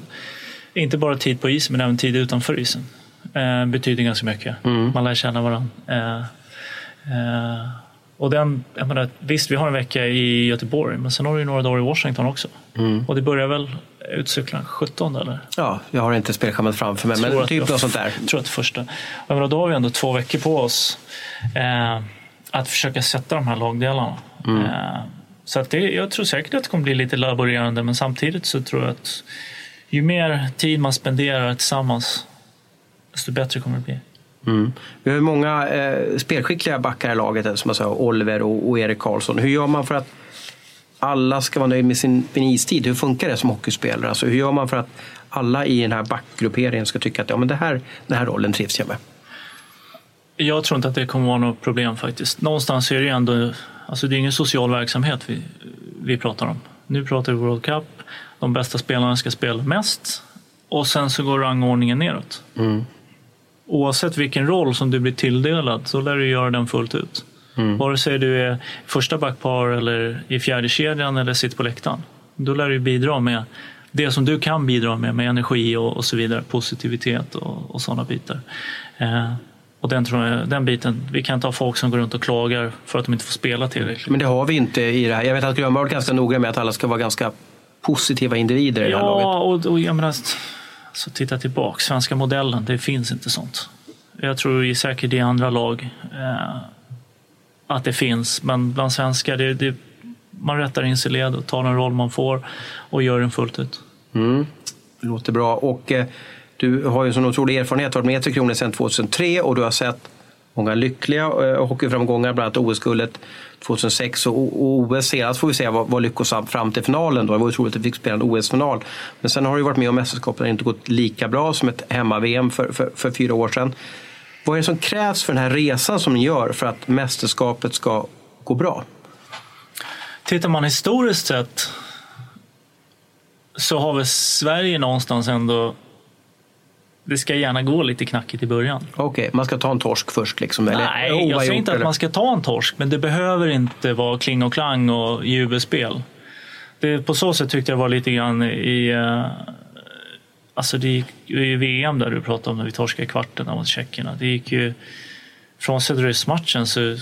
inte bara tid på isen, men även tid utanför isen. Eh, betyder ganska mycket. Man lär känna varandra. Eh, eh, och den, jag menar, visst, vi har en vecka i Göteborg, men sen har du några dagar i Washington också. Och det börjar väl utcykla 17 eller? Ja, jag har inte spelschemat framför mig, men typ något sånt där. Jag tror att det första. Jag menar, då har vi ändå två veckor på oss eh, att försöka sätta de här lagdelarna. Mm. Eh, så att det, jag tror säkert att det kommer bli lite laborerande, men samtidigt så tror jag att ju mer tid man spenderar tillsammans, desto bättre kommer det bli. Mm. Vi har många eh, spelskickliga backar i laget, som jag sa, Oliver och, och Erik Karlsson. Hur gör man för att alla ska vara nöjda med sin, sin istid? Hur funkar det som hockeyspelare? Alltså, hur gör man för att alla i den här backgrupperingen ska tycka att ja, men det här, den här rollen trivs jag med? Jag tror inte att det kommer vara något problem faktiskt. Någonstans är det ändå, alltså det är ingen social verksamhet vi, vi pratar om. Nu pratar vi World Cup, de bästa spelarna ska spela mest och sen så går rangordningen neråt. Oavsett vilken roll som du blir tilldelad så lär du göra den fullt ut. Vare sig du är första backpar eller i fjärde kedjan eller sitter på läktaren. Då lär du bidra med det som du kan bidra med, med energi och, och så vidare, positivitet och, och sådana bitar. Eh, och den, tror jag, den biten, vi kan inte ha folk som går runt och klagar för att de inte får spela tillräckligt. Men det har vi inte i det här. Jag vet att har varit ganska noga med att alla ska vara ganska positiva individer i det här laget. Ja, och, och jag menar, så titta tillbaka. Svenska modellen, det finns inte sånt. Jag tror säkert i andra lag eh, att det finns, men bland svenskar, det, det, man rättar in sig i led och tar den roll man får och gör den fullt ut. Mm. Det låter bra. Och eh, du har ju en sån otrolig erfarenhet, varit med i Tre Kronor sedan 2003 och du har sett många lyckliga eh, hockeyframgångar, bland annat OS-guldet 2006 och, och OS senast får vi säga var, var lyckosamt fram till finalen. Då. Det var otroligt att vi fick spela en OS-final. Men sen har du varit med om mästerskap där det inte gått lika bra som ett hemma-VM för, för, för fyra år sedan. Vad är det som krävs för den här resan som ni gör för att mästerskapet ska gå bra? Tittar man historiskt sett så har väl Sverige någonstans ändå det ska gärna gå lite knackigt i början. Okej, man ska ta en torsk först liksom? Eller Nej, jag säger inte att eller? man ska ta en torsk, men det behöver inte vara kling och klang och jubelspel. Det, på så sätt tyckte jag var lite grann i... eh, alltså det gick ju i VM där du pratade om när vi torskade kvarten mot tjeckerna. Det gick ju... Frånsett ryssmatchen så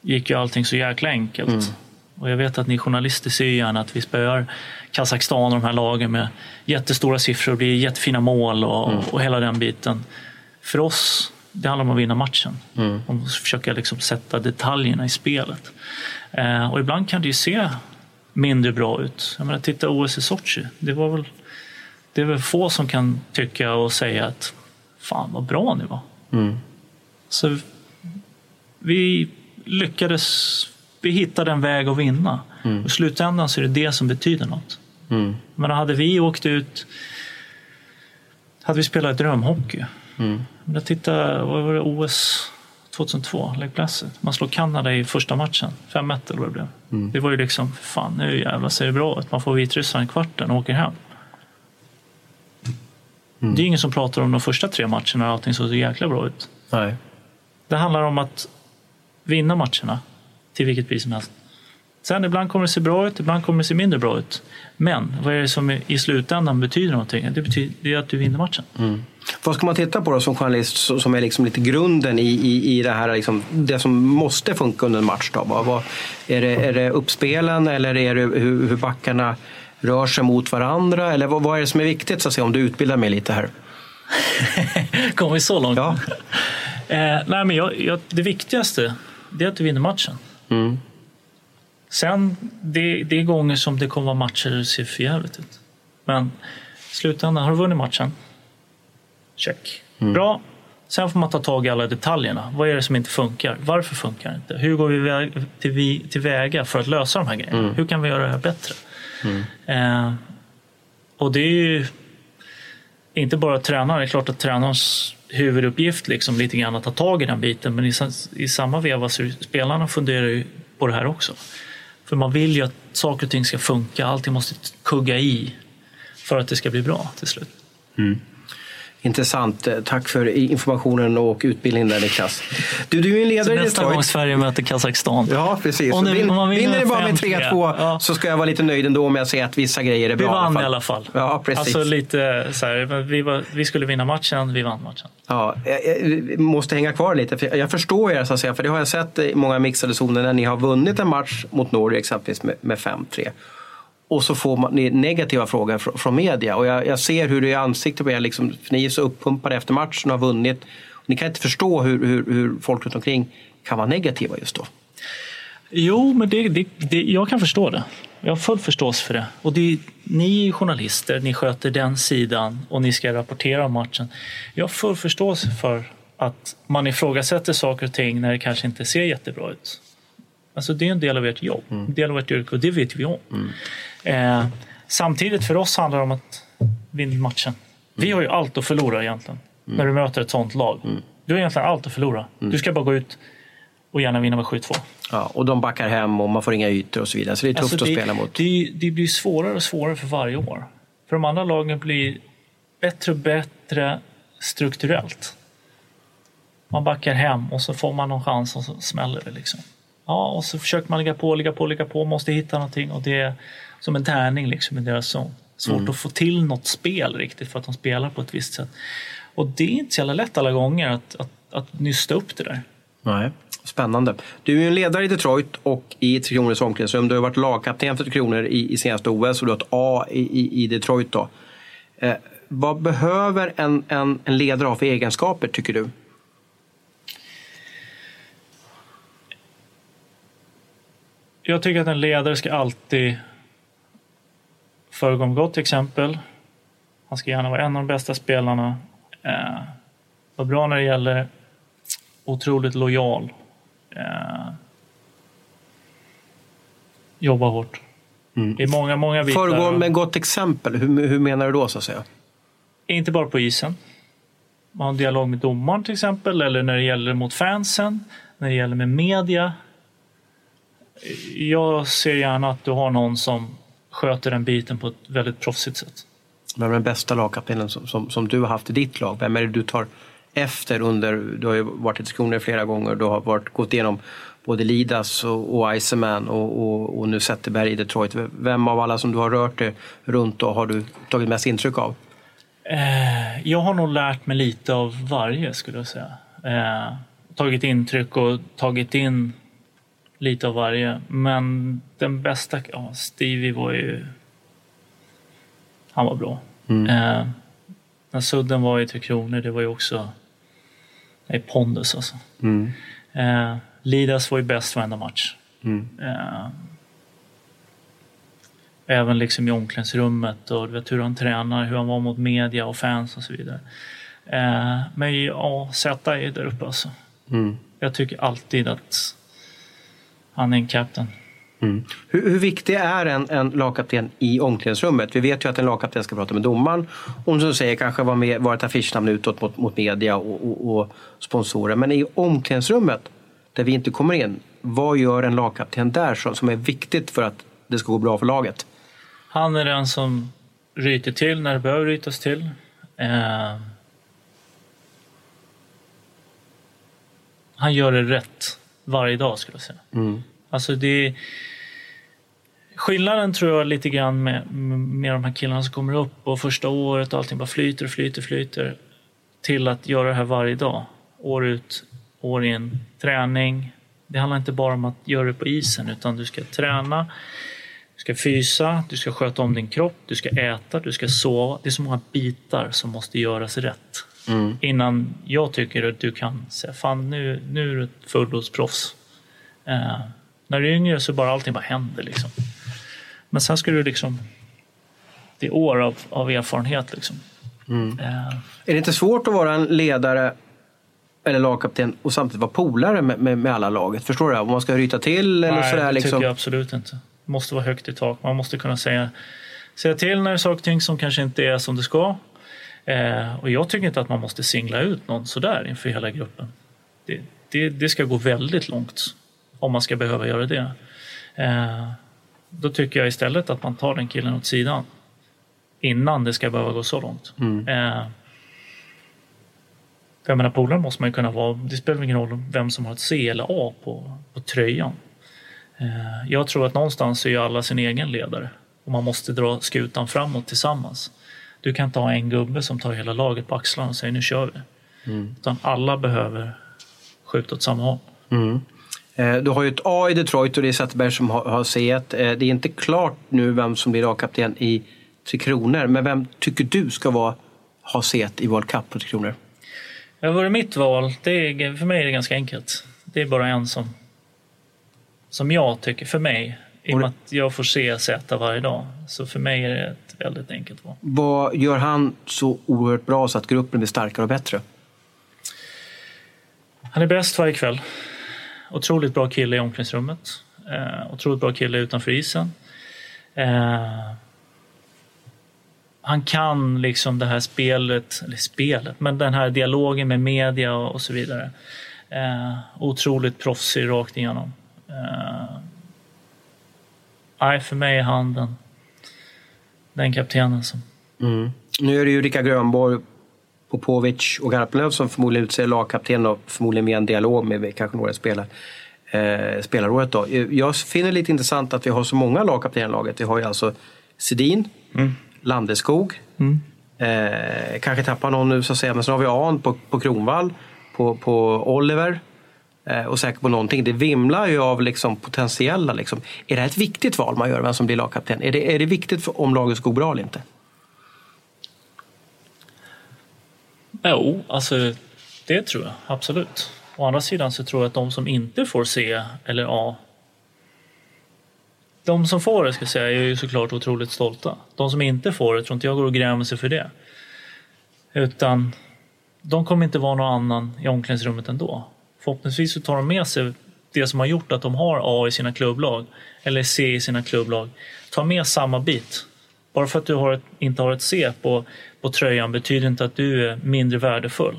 gick ju allting så jäkla enkelt. Och jag vet att ni journalister ser ju gärna att vi spöar Kazakstan och de här lagen med jättestora siffror och blir jättefina mål och, och hela den biten. För oss, det handlar om att vinna matchen. Om att försöka liksom sätta detaljerna i spelet. Eh, och ibland kan det ju se mindre bra ut. Jag menar, titta OS i Sochi. Det, var väl, det är väl få som kan tycka och säga att fan vad bra ni var. Så vi lyckades, vi hittade en väg att vinna. Och I slutändan så är det det som betyder något. Men hade vi åkt ut, hade vi spelat drömhockey. Men titta, vad var det, OS 2002, Lake Placid. Man slår Kanada i första matchen, 5-1 eller vad det blev. Det var ju liksom, fan nu jävlar ser det bra ut. Man får Vitryssland i kvarten och åker hem. Det är ingen som pratar om de första tre matcherna när allting såg så jäkla bra ut. Nej. Det handlar om att vinna matcherna till vilket pris som helst. Sen ibland kommer det se bra ut, ibland kommer det se mindre bra ut. Men vad är det som i slutändan betyder någonting? Det betyder att du vinner matchen. Vad ska man titta på då som journalist som är liksom lite grunden i, i, i det här, liksom, det som måste funka under en match? Då? Vad, vad, är, det, är det uppspelen eller är det hur, hur backarna rör sig mot varandra? Eller vad, vad är det som är viktigt så att säga, om du utbildar mig lite här? Kommer vi så långt? Ja. Eh, nej, men jag, jag, det viktigaste är att du vinner matchen. Mm. Sen, det, det är gånger som det kommer vara matcher där det ser för jävligt ut. Men i slutändan, har du vunnit matchen? Check. Bra. Sen får man ta tag i alla detaljerna. Vad är det som inte funkar? Varför funkar det inte? Hur går vi väg- till vi- tillväga för att lösa de här grejerna? Hur kan vi göra det här bättre? Eh, och det är ju inte bara tränaren. Det är klart att tränarens huvuduppgift liksom lite grann att ta tag i den biten. Men i, i samma veva så spelarna funderar ju på det här också. För man vill ju att saker och ting ska funka. Allting måste kugga i för att det ska bli bra till slut. Mm. Intressant. Tack för informationen och utbildningen där Niklas. Du, du är en ledare i Nästa gång Detroit. Sverige möter Kazakstan. Ja, precis. Om ni- Vin, om man vinner ni bara med 5-3, 3-2 ja. så ska jag vara lite nöjd ändå om jag ser att vissa grejer är Vi bra. vann i alla fall. Ja, precis. Alltså lite så här, vi, var, vi skulle vinna matchen, vi vann matchen. Ja, jag, jag måste hänga kvar lite. För jag förstår er, så att säga, för det har jag sett i många mixade zoner när ni har vunnit en match mot Norge exempelvis med, med 5-3. Och så får man negativa frågor från, media. Och jag, jag ser hur det är i ansiktet på er. Liksom, för ni är så uppumpade efter matchen och har vunnit. Ni kan inte förstå hur, hur, hur folk runt omkring kan vara negativa just då. Jo, men det, det, det, jag kan förstå det. Jag har full förståelse för det. Och det, ni är journalister, ni sköter den sidan och ni ska rapportera om matchen. Jag har full förståelse för att man ifrågasätter saker och ting när det kanske inte ser jättebra ut. Alltså det är en del av ert jobb, en del av ert yrke och det vet vi om. Eh, samtidigt för oss handlar det om att vinna matchen. Vi har ju allt att förlora egentligen när du möter ett sånt lag. Du har egentligen allt att förlora. Du ska bara gå ut och gärna vinna med 7-2. Ja, och de backar hem och man får inga ytor och så vidare. Så det är tufft Alltså, att det, spela mot. Det, det blir svårare och svårare för varje år. För de andra lagen blir bättre och bättre strukturellt. Man backar hem och så får man någon chans och så smäller det. Liksom. Ja, och så försöker man ligga på, ligga på, ligga på, måste hitta någonting och det som en tärning liksom i deras zon. Svårt Mm. att få till något spel riktigt för att de spelar på ett visst sätt. Och det är inte så jävla lätt alla gånger att, att, att nysta upp det där. Nej. Spännande. Du är ju en ledare i Detroit och i Tre Kronors omklädningsrum. Du har varit lagkapten för Tre Kronor i, i senaste OS och du har ett A i, i, i Detroit. Då. Eh, vad behöver en, en, en ledare ha för egenskaper, tycker du? Jag tycker att en ledare ska alltid föregå med gott exempel. Han ska gärna vara en av de bästa spelarna. Eh, vara bra när det gäller. Otroligt lojal. Eh, jobba hårt. Det är många, många bitar. Föregå med gott exempel. Hur, hur menar du då, så att säga? Inte bara på isen. Man har en dialog med domaren till exempel, eller när det gäller mot fansen, när det gäller med media. Jag ser gärna att du har någon som sköter den biten på ett väldigt proffsigt sätt. Vem är den bästa lagkaptenen som, som, som du har haft i ditt lag? Vem är det du tar efter under... Du har ju varit i Kronor flera gånger. Du har varit, gått igenom både Lidas och, och Iceman och, och, och nu Zetterberg i Detroit. Vem av alla som du har rört dig runt då har du tagit mest intryck av? Eh, jag har nog lärt mig lite av varje skulle jag säga. Eh, tagit intryck och tagit in lite av varje. Men den bästa, ja, Stevie var ju... Han var bra. Eh, när Sudden var i Tre Kronor, det var ju också... Nej, pondus alltså. Eh, Lidas var ju bäst varenda match. Eh, även liksom i omklädningsrummet och du vet hur han tränar, hur han var mot media och fans och så vidare. Eh, men ja, Z är där uppe alltså. Jag tycker alltid att han är en captain. Hur, hur viktig är en, en lagkapten i omklädningsrummet? Vi vet ju att en lagkapten ska prata med domaren. Och som säger, kanske vara, med, vara ett affischnamn utåt mot, mot media och, och, och sponsorer. Men i omklädningsrummet, där vi inte kommer in, vad gör en lagkapten där som, som är viktigt för att det ska gå bra för laget? Han är den som ryter till när det behöver rytas till. Eh, han gör det rätt varje dag skulle jag säga. Alltså det Skillnaden tror jag lite grann med, med de här killarna som kommer upp och första året och allting bara flyter, flyter, flyter till att göra det här varje dag. År ut, år in. Träning. Det handlar inte bara om att göra det på isen utan du ska träna, du ska fysa, du ska sköta om din kropp, du ska äta, du ska sova. Det är så många bitar som måste göras rätt. Innan jag tycker att du kan säga fan nu, nu är du ett fullblodsproffs. Eh, när du är yngre så bara allting bara händer liksom. Men sen ska du liksom... Det är år av, av erfarenhet liksom. Eh, Är det inte svårt att vara en ledare eller lagkapten och samtidigt vara polare med, med, med alla laget? Förstår du? Om man ska ryta till eller nej, sådär. det Liksom. tycker jag absolut inte. Det måste vara högt i tak. Man måste kunna säga, säga till när det är saker och ting som kanske inte är som det ska. Eh, och jag tycker inte att man måste singla ut någon sådär inför hela gruppen. Det, det, det ska gå väldigt långt om man ska behöva göra det. Eh, då tycker jag istället att man tar den killen åt sidan innan det ska behöva gå så långt. Eh, För jag menar, polare måste man ju kunna vara. Det spelar ingen roll vem som har ett C eller A på, på tröjan. Eh, jag tror att någonstans är ju alla sin egen ledare och man måste dra skutan framåt tillsammans. Du kan inte ha en gubbe som tar hela laget på axlarna och säger nu kör vi. Utan alla behöver skjuta åt samma håll. Eh, Du har ju ett A i Detroit och det är Zetterberg som har, C1. Eh, Det är inte klart nu vem som blir lagkapten i Tre Kronor. Men vem tycker du ska vara, ha C1 i World Cup på Tre Kronor? Det var mitt val. Det är, för mig är det ganska enkelt. Det är bara en som, som jag tycker, för mig, i och med att jag får se Z varje dag. Så för mig är det väldigt enkelt. Vad gör han så oerhört bra så att gruppen blir starkare och bättre? Han är bäst varje kväll. Otroligt bra kille i omklädningsrummet. Eh, otroligt bra kille utanför isen. Eh, han kan liksom det här spelet, eller spelet, men den här dialogen med media och, och så vidare. Eh, otroligt proffsig rakt igenom. Eh, nej, för mig är han den, den kaptenen som... Nu är det ju Rickard Grönborg, Popovic och Garpenlöv som förmodligen utser lagkapten och förmodligen via en dialog med kanske några spelare. Eh, spelarrådet då. Jag finner det lite intressant att vi har så många lagkaptener i laget. Vi har ju alltså Sedin, Landeskog, eh, kanske tappar någon nu så att säga, men sen har vi Ahn på, på Kronvall, på, på Oliver eh, Eh, och säker på någonting. Det vimlar ju av liksom potentiella. Liksom. Är det här ett viktigt val man gör, vem som blir lagkapten? Är det, är det viktigt för, om laget ska gå bra eller inte? Jo, alltså det tror jag absolut. Å andra sidan så tror jag att de som inte får C eller A de som får det ska jag säga är ju såklart otroligt stolta. De som inte får det tror inte jag går och grämer sig för det. Utan de kommer inte vara någon annan i omklädningsrummet ändå. Förhoppningsvis så tar de med sig det som har gjort att de har A i sina klubblag eller C i sina klubblag. Ta med samma bit. Bara för att du har ett, inte har ett C på, på tröjan betyder inte att du är mindre värdefull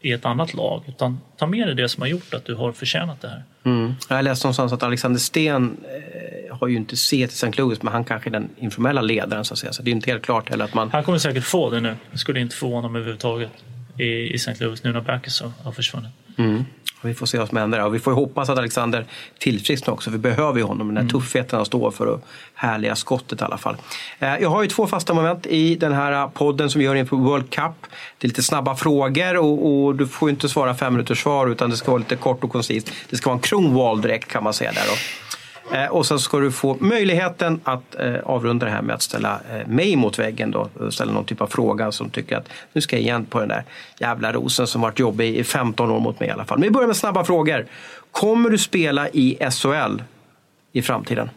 i ett annat lag. Utan ta med dig det som har gjort att du har förtjänat det här. Mm. Jag läste någonstans att Alexander Sten eh, har ju inte C till St. Louis men han kanske är den informella ledaren så att säga. Så det är inte helt klart heller att man... Han kommer säkert få det nu. Det skulle inte förvåna mig överhuvudtaget i, i St. Louis nu när Backes har försvunnit. Mm. Vi får se vad som händer. Och vi får hoppas att Alexander tillfrisknar också. Vi behöver ju honom. Den här tuffheten han står för och härliga skottet i alla fall. Eh, Jag har ju två fasta moment i den här podden som vi gör inför World Cup. Det är lite snabba frågor och, och du får inte svara fem minuters svar utan det ska vara lite kort och koncist. Det ska vara en kronval direkt kan man säga där då. Eh, Och sen ska du få möjligheten att eh, avrunda det här med att ställa eh, mig mot väggen. Då, ställa någon typ av fråga som tycker att nu ska jag igen på den där jävla rosen som varit jobbig i 15 år mot mig i alla fall. Men vi börjar med snabba frågor. Kommer du spela i SHL i framtiden?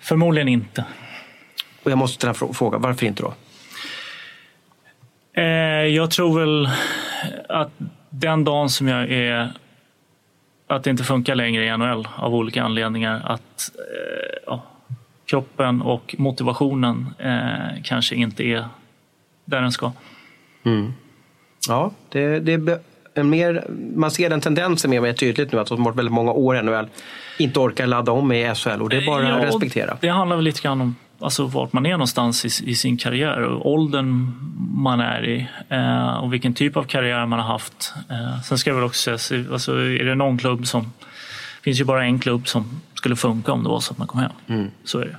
Förmodligen inte. Och jag måste ställa en frå- fråga, varför inte då? Eh, jag tror väl att den dagen som jag är att det inte funkar längre i NHL av olika anledningar. Att eh, ja, kroppen och motivationen eh, kanske inte är där den ska. Ja, det, det är en mer, man ser den tendensen mer och mer tydligt nu att de har väldigt många år i NHL inte orkar ladda om i SHL och det är bara Ja, att respektera. Det handlar väl lite grann om alltså, vart man är någonstans i, i sin karriär och åldern man är i eh, och vilken typ av karriär man har haft. Eh, sen ska jag väl också säga, alltså, är det någon klubb som... Det finns ju bara en klubb som skulle funka om det var så att man kom hem. Mm. Så är det.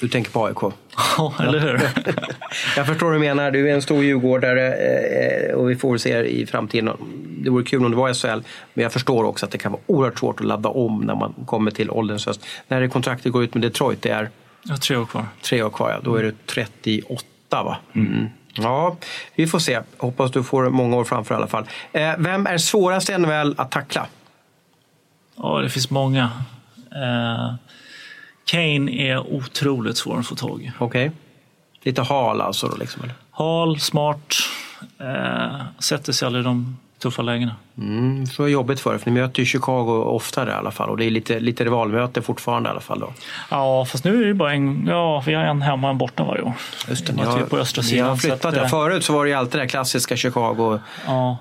Du tänker på AIK? Ja, eller hur? Jag förstår vad du menar. Du är en stor djurgårdare eh, och vi får se i framtiden. Det vore kul om det var i SHL. Men jag förstår också att det kan vara oerhört svårt att ladda om när man kommer till ålderns höst. När det kontraktet går ut med Detroit, det är Jag har tre år kvar. tre år kvar, ja. då är du 38 va? Mm. Ja, vi får se. Hoppas du får många år framför i alla fall. Eh, vem är svårast i NHL att tackla? Ja, det finns många. Eh, Kane är otroligt svår att få tag i. Okej. Lite hal alltså då liksom? Eller? Hal, smart, eh, sätter sig aldrig i de tuffa lägena. Mm, så är jobbigt för er, för ni möter ju Chicago oftare i alla fall. Och det är lite, lite rivalmöte fortfarande i alla fall då. Ja, fast nu är det bara en, ja, vi har en hemma och en borta varje år. Just det, ni har, ju på östra ni sidan. har så flyttat att, eh, Förut så var det ju alltid det klassiska Chicago-mötena.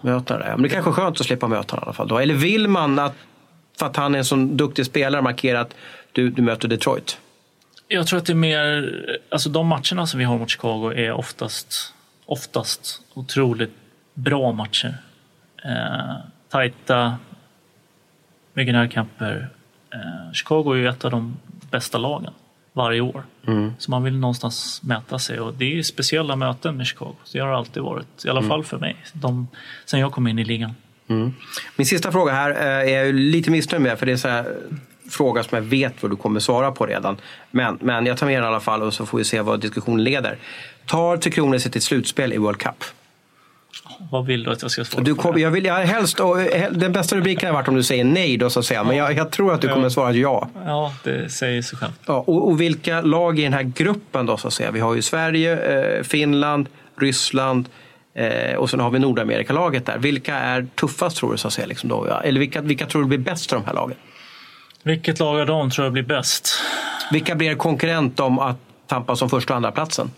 Ja, där. Men det kanske är skönt att slippa möta honom i alla fall. Då. Eller vill man, att, för att han är en sån duktig spelare, markera att du, du möter Detroit? jag tror att det är mer, alltså de matcherna som vi har mot Chicago är oftast, oftast otroligt bra matcher. Eh, tajta, mycket närkamper. Eh, Chicago är ju ett av de bästa lagen varje år. Så man vill någonstans mäta sig och det är ju speciella möten med Chicago. Det har det alltid varit, i alla fall för mig, de, sen jag kom in i ligan. Min sista fråga här eh, är jag lite missnöjd med för det är så här fråga som jag vet vad du kommer svara på redan. Men, men jag tar med den i alla fall och så får vi se vad diskussionen leder. Tar Tre Kronor sig till slutspel i World Cup? Vad vill du att jag ska svara Du på? kom, det? jag vill, jag helst, och, eh, den bästa rubriken har varit om du säger nej då så att säga. Men jag, jag tror att du kommer svara ja. Ja, det säger sig självt. ja och, och vilka lag i den här gruppen då så att säga? Vi har ju Sverige, eh, Finland, Ryssland eh, och sen har vi Nordamerikalaget där. Vilka är tuffast tror du så att säga? Liksom då? Eller vilka, vilka tror du blir bäst av de här lagen? Vilket lag av dem tror jag blir bäst? Vilka blir konkurrent om att tampas som första och andra platsen?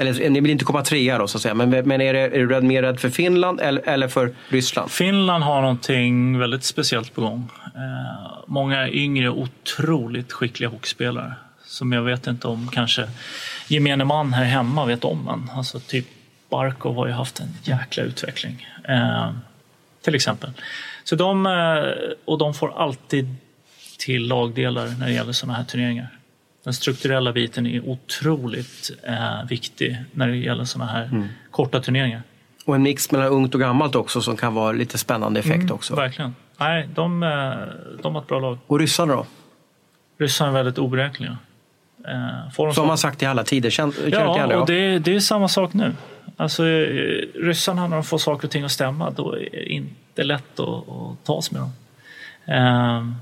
Eller ni vill inte komma trea då så att säga. Men, men är, det, är du rädd, mer rädd för Finland eller, eller för Ryssland? Finland har någonting väldigt speciellt på gång. Eh, många yngre, otroligt skickliga hockeyspelare som jag vet inte om kanske gemene man här hemma vet om än. Alltså typ Barkov har ju haft en jäkla utveckling. Eh, till exempel. Så de, eh, och de får alltid till lagdelar när det gäller sådana här turneringar. Den strukturella biten är otroligt eh, viktig när det gäller sådana här korta turneringar. Och en mix mellan ungt och gammalt också som kan vara lite spännande effekt också. Verkligen. Nej, de, eh, de har ett bra lag. Och ryssarna då? Ryssarna är väldigt oberäkneliga. Eh, Som så- man sagt i alla tider. Inte Ja, igen det, och det, det är samma sak nu. Alltså, eh, ryssarna, när de får saker och ting att stämma, då är det inte lätt att, att tas med dem. Eh,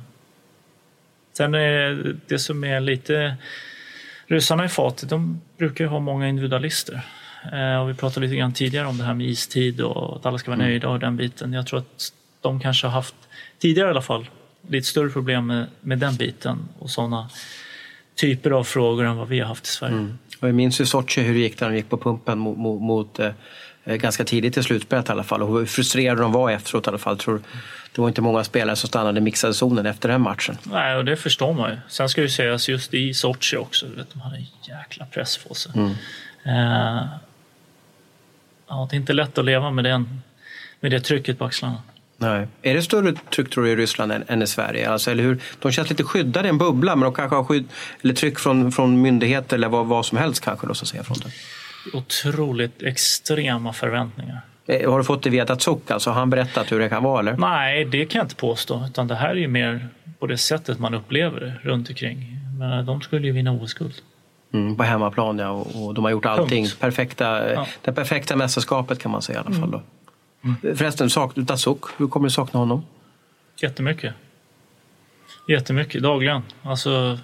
sen är det som är lite... Ryssarna i fatet, de brukar ju ha många individualister. Eh, och vi pratade lite grann tidigare om det här med istid och att alla ska vara nöjda och den biten. Jag tror att de kanske har haft, tidigare i alla fall, lite större problem med, med den biten och sådana typer av frågor än vad vi har haft i Sverige. Och jag minns ju Sochi hur det gick när de gick på pumpen mot, mot, mot eh, eh, ganska tidigt i slutspelet i alla fall. Och hur frustrerade de var efteråt i alla fall. Tror, det var inte många spelare som stannade i mixade zonen efter den matchen. Nej, och det förstår man ju. Sen ska ju sägas just i Sochi också, vet, de hade en jäkla press på sig. Eh, ja, det är inte lätt att leva med, den, med det trycket på axlarna. Nej. Är det större tryck tror du i Ryssland än, än i Sverige? Alltså, eller hur? De känns lite skyddade i en bubbla men de kanske har skydd, eller tryck från, från myndigheter eller vad, vad som helst kanske. Då, så att säga, från det. Otroligt extrema förväntningar. Eh, Har du fått det via Datsuk? Alltså, har han berättat hur det kan vara? Eller? Nej, det kan jag inte påstå. Utan det här är ju mer på det sättet man upplever det runt omkring. Men de skulle ju vinna OS-guld. Mm, på hemmaplan ja, och, och de har gjort allting. Punkt. Perfekta, eh, Ja. Det perfekta mästerskapet kan man säga i alla fall. Då. Förresten, sak, Datsuk, hur kommer du sakna honom? Jättemycket. Jättemycket, dagligen. Alltså,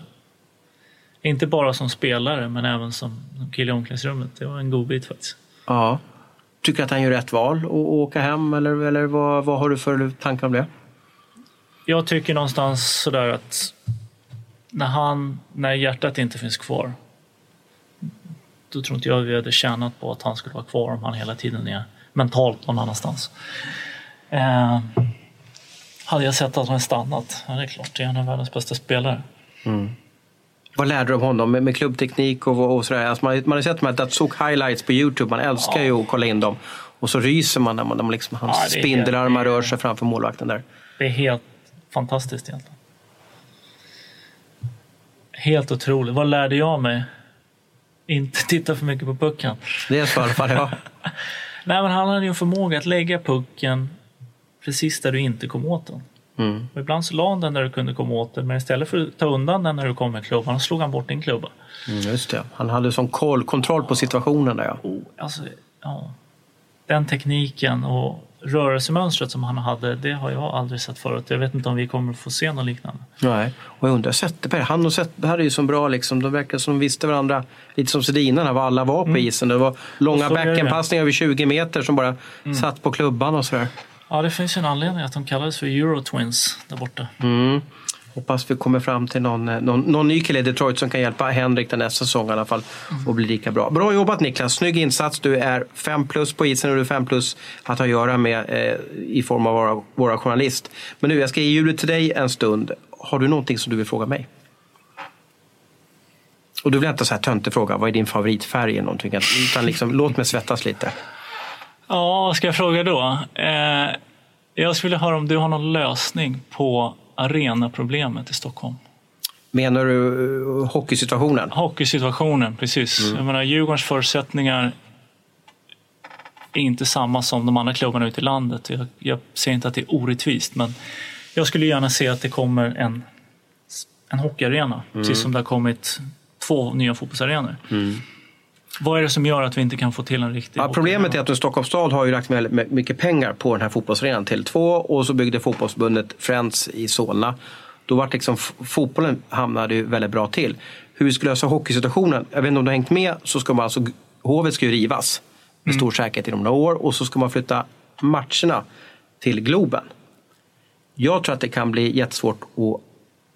inte bara som spelare, men även som kille i omklädningsrummet. Det var en god bit faktiskt. Ja. Tycker att han gör rätt val att åka hem eller, eller vad, vad har du för tankar om det? Jag tycker någonstans sådär att när, han, när hjärtat inte finns kvar, då tror inte jag vi hade tjänat på att han skulle vara kvar om han hela tiden är mentalt någon annanstans. Eh, hade jag sett att han stannat, ja det är klart, det är en av världens bästa spelare. Vad lärde du om honom med, med klubbteknik och, och sådär? Alltså man, man har sett de här Datsuk highlights på Youtube, man älskar ju att kolla in dem. Och så ryser man när man, när man liksom, hans Ja, spindelarmar helt- rör sig framför målvakten där. Det är helt fantastiskt egentligen. Helt otroligt. Vad lärde jag mig? Inte titta för mycket på pucken. Det är så i alla fall. Ja. Nej, men han hade ju en förmåga att lägga pucken precis där du inte kom åt den. Mm. Och ibland så la han den där du kunde komma åt den, men istället för att ta undan den när du kom med klubban, slog han bort din klubba. Mm, just det. Han hade sån koll, kontroll på situationen där ja. Oh, alltså, ja. Den tekniken och rörelsemönstret som han hade, det har jag aldrig sett förut. Jag vet inte om vi kommer att få se något liknande. Nej. Och jag undrar, Zetterberg, han och Zetterberg är ju så bra liksom. De verkar som de visste varandra. Lite som Sedinarna, var alla var på isen. Det var långa backenpassningar över 20 meter som bara satt på klubban och sådär. Ja, det finns ju en anledning att de kallades för Eurotwins där borta. Mm. Hoppas vi kommer fram till någon, eh, någon, någon ny kille i Detroit som kan hjälpa Henrik den nästa säsong i alla fall och bli lika bra. Bra jobbat Niklas, snygg insats. Du är fem plus på isen och du är fem plus att ha att göra med eh, i form av våra, våra journalist. Men nu, jag ska ge ljudet till dig en stund. Har du någonting som du vill fråga mig? Och du vill inte så här töntig fråga, vad är din favoritfärg någonting? Utan liksom, låt mig svettas lite. Ja, vad ska jag fråga då? Eh, jag skulle höra om du har någon lösning på arenaproblemet i Stockholm. Menar du eh, hockeysituationen? Hockeysituationen, precis. Jag menar, Djurgårdens förutsättningar är inte samma som de andra klubbarna ute i landet. Jag, jag ser inte att det är orättvist, men jag skulle gärna se att det kommer en, en hockeyarena, precis som det har kommit två nya fotbollsarenor. Vad är det som gör att vi inte kan få till en riktig Ja, problemet är att Stockholms stad har ju lagt väldigt mycket pengar på den här fotbollsarenan till två och så byggde fotbollsförbundet Friends i Solna. Då var liksom fotbollen hamnade ju väldigt bra till. Hur vi ska lösa hockeysituationen, jag vet inte om du har hängt med, så ska man alltså, Hovet ska ju rivas med stor säkerhet inom några år och så ska man flytta matcherna till Globen. Jag tror att det kan bli jättesvårt att,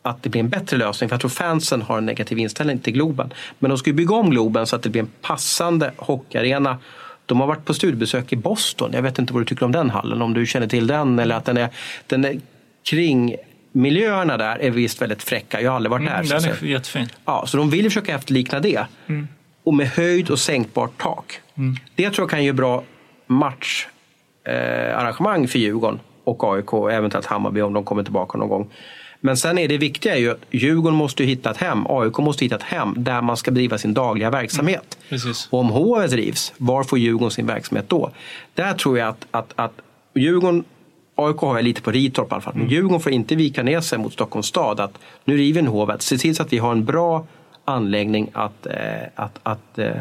att det blir en bättre lösning. För jag tror fansen har en negativ inställning till Globen. Men de ska ju bygga om Globen så att det blir en passande hockeyarena. De har varit på studiebesök i Boston. Jag vet inte vad du tycker om den hallen. Om du känner till den eller att den är, den är kring miljöerna där är visst väldigt fräcka. Jag har aldrig varit där. Mm, så att den säga. är jättefin. Ja, så de vill ju försöka efterlikna det. Och med höjd och sänkbart tak. Det tror jag kan ge bra matcharrangemang eh, för Djurgården och AIK och eventuellt Hammarby om de kommer tillbaka någon gång. Men sen är det viktiga ju att Djurgården måste ju hitta ett hem, AIK måste hitta ett hem där man ska bedriva sin dagliga verksamhet. Precis. Och om HV drivs, var får Djurgården sin verksamhet då? Där tror jag att, att, att Djurgården, AIK har jag lite på Ritorp i alla fall, men Djurgården får inte vika ner sig mot Stockholms stad. Att nu river vi Hovet, se till så att vi har en bra anläggning att, eh, att, att, eh,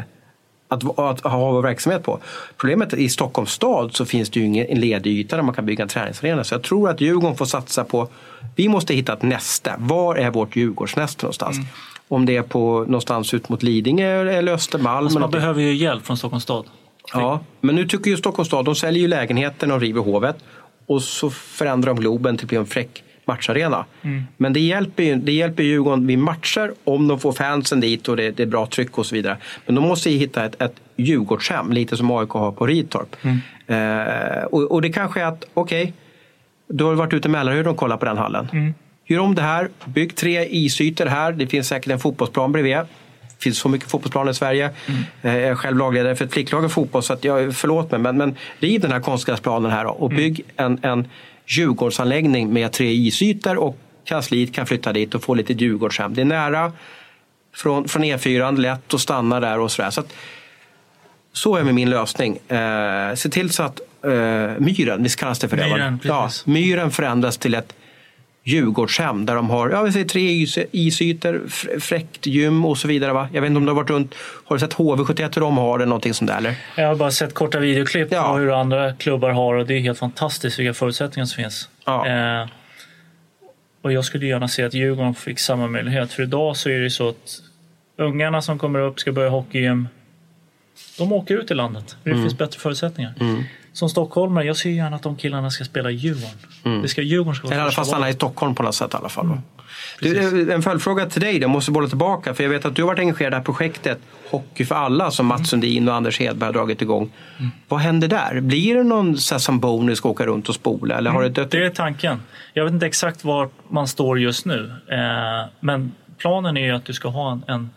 att, att, ha verksamhet på. Problemet i Stockholms stad så finns det ju ingen en ledig yta där man kan bygga en träningsarena. Så jag tror att Djurgården får satsa på, vi måste hitta ett näste. Var är vårt Djurgårdsnäste någonstans? Om det är på någonstans ut mot Lidingö eller Östermalm. Alltså, man behöver ju hjälp från Stockholms stad. Ja, men nu tycker ju Stockholms stad, de säljer ju lägenheten och river hovet och så förändrar de Globen till att bli en fräck matcharena. Men det hjälper ju det hjälper ju Djurgården vid matcher om de får fansen dit och det, det är bra tryck och så vidare. Men de måste ju hitta ett, ett Djurgårdshem, lite som AIK har på Ritorp. Eh, och, och det kanske är att, okej, du har varit ute i Mälarhöjden och kollat på den hallen. Gör om det här, bygg tre isytor här. Det finns säkert en fotbollsplan bredvid. Det finns så mycket fotbollsplaner i Sverige. Eh, Jag är själv lagledare för ett flicklag i fotboll så att jag, förlåt mig. Men, men riv den här konstgräsplanen här och bygg en, en Djurgårdsanläggning med tre isytor och kansliet kan flytta dit och få lite Djurgårdshem. Det är nära från, från E4, lätt att stanna där och sådär. Så, att, så är med min lösning. Eh, se till så att eh, myren, visst kallas det för det? Myren, ja, myren förändras till ett Djurgårdshem där de har ja, vi säger tre is- isytor, fr- fräckt gym och så vidare. Va? Jag vet inte om du har varit runt, har du sett HV71 hur de har det? Någonting sånt där eller? Jag har bara sett korta videoklipp Ja. på hur andra klubbar har och det är helt fantastiskt vilka förutsättningar som finns. Ja. Eh, och jag skulle gärna se att Djurgården fick samma möjlighet. För idag så är det så att ungarna som kommer upp ska börja hockeygym. De åker ut i landet. Det Mm. finns bättre förutsättningar. Som stockholmare, jag ser gärna att de killarna ska spela Djurgården. Det ska, Djurgården ska Eller i alla fall stanna i. Stockholm på något sätt i alla fall. va? Du, en följdfråga till dig, jag måste bolla tillbaka. För jag vet att du har varit engagerad i det här projektet Hockey för alla som Mats Sundin och Anders Hedberg har dragit igång. Vad händer där? Blir det någon så här, som bonus ska åka runt och spola? Eller har det dött Det är tanken. Jag vet inte exakt var man står just nu. Eh, men planen är ju att du ska ha en, en,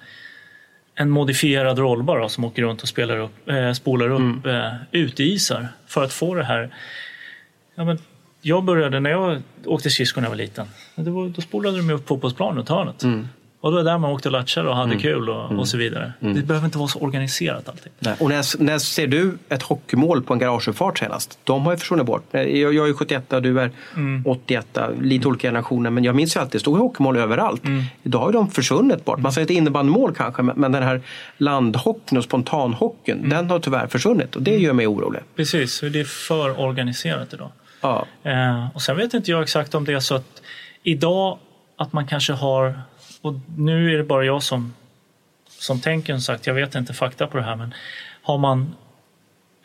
en modifierad rollbar då, som åker runt och spelar upp, eh, spolar upp Mm. eh, uteisar för att få det här. Ja, men jag började när jag åkte skridskor när jag var liten. Var, då spolade de upp fotbollsplanen runt hörnet. Mm. Och det var där man åkte och latchade och hade kul och, och så vidare. Mm. Det behöver inte vara så organiserat alltid. Nej. Och när, när ser du ett hockeymål på en garageuppfart senast? De har ju försvunnit bort. Jag, jag är 71 och du är 81, lite olika generationer. Men jag minns ju att det stod hockeymål överallt. Idag har de försvunnit bort. Man säger ett innebandymål kanske, men, men den här landhockeyn och spontanhockeyn, den har tyvärr försvunnit. Och det gör mig orolig. Precis, det är för organiserat idag. Ja. Eh, och sen vet inte jag exakt om det är så att idag att man kanske har, och nu är det bara jag som, som tänker som sagt, jag vet inte fakta på det här, men har man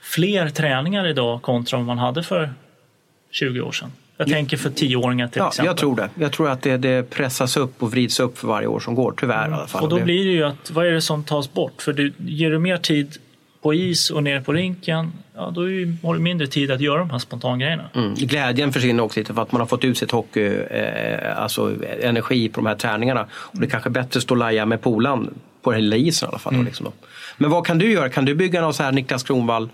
fler träningar idag kontra vad man hade för 20 år sedan? Jag tänker för 10-åringar till Ja, exempel. jag tror det. Jag tror att det, det pressas upp och vrids upp för varje år som går, tyvärr i alla fall. Och då blir det ju att, vad är det som tas bort? För du, ger du mer tid på is och ner på rinken, ja, då är har du mindre tid att göra de här spontangrejerna. Mm. Glädjen försvinner också lite för att man har fått ut sitt hockey, eh, alltså energi på de här träningarna. Och det är kanske bättre att stå och laja med polan på den lilla isen i alla fall. Då, liksom. Men vad kan du göra? Kan du bygga någon så här Niklas Kronwall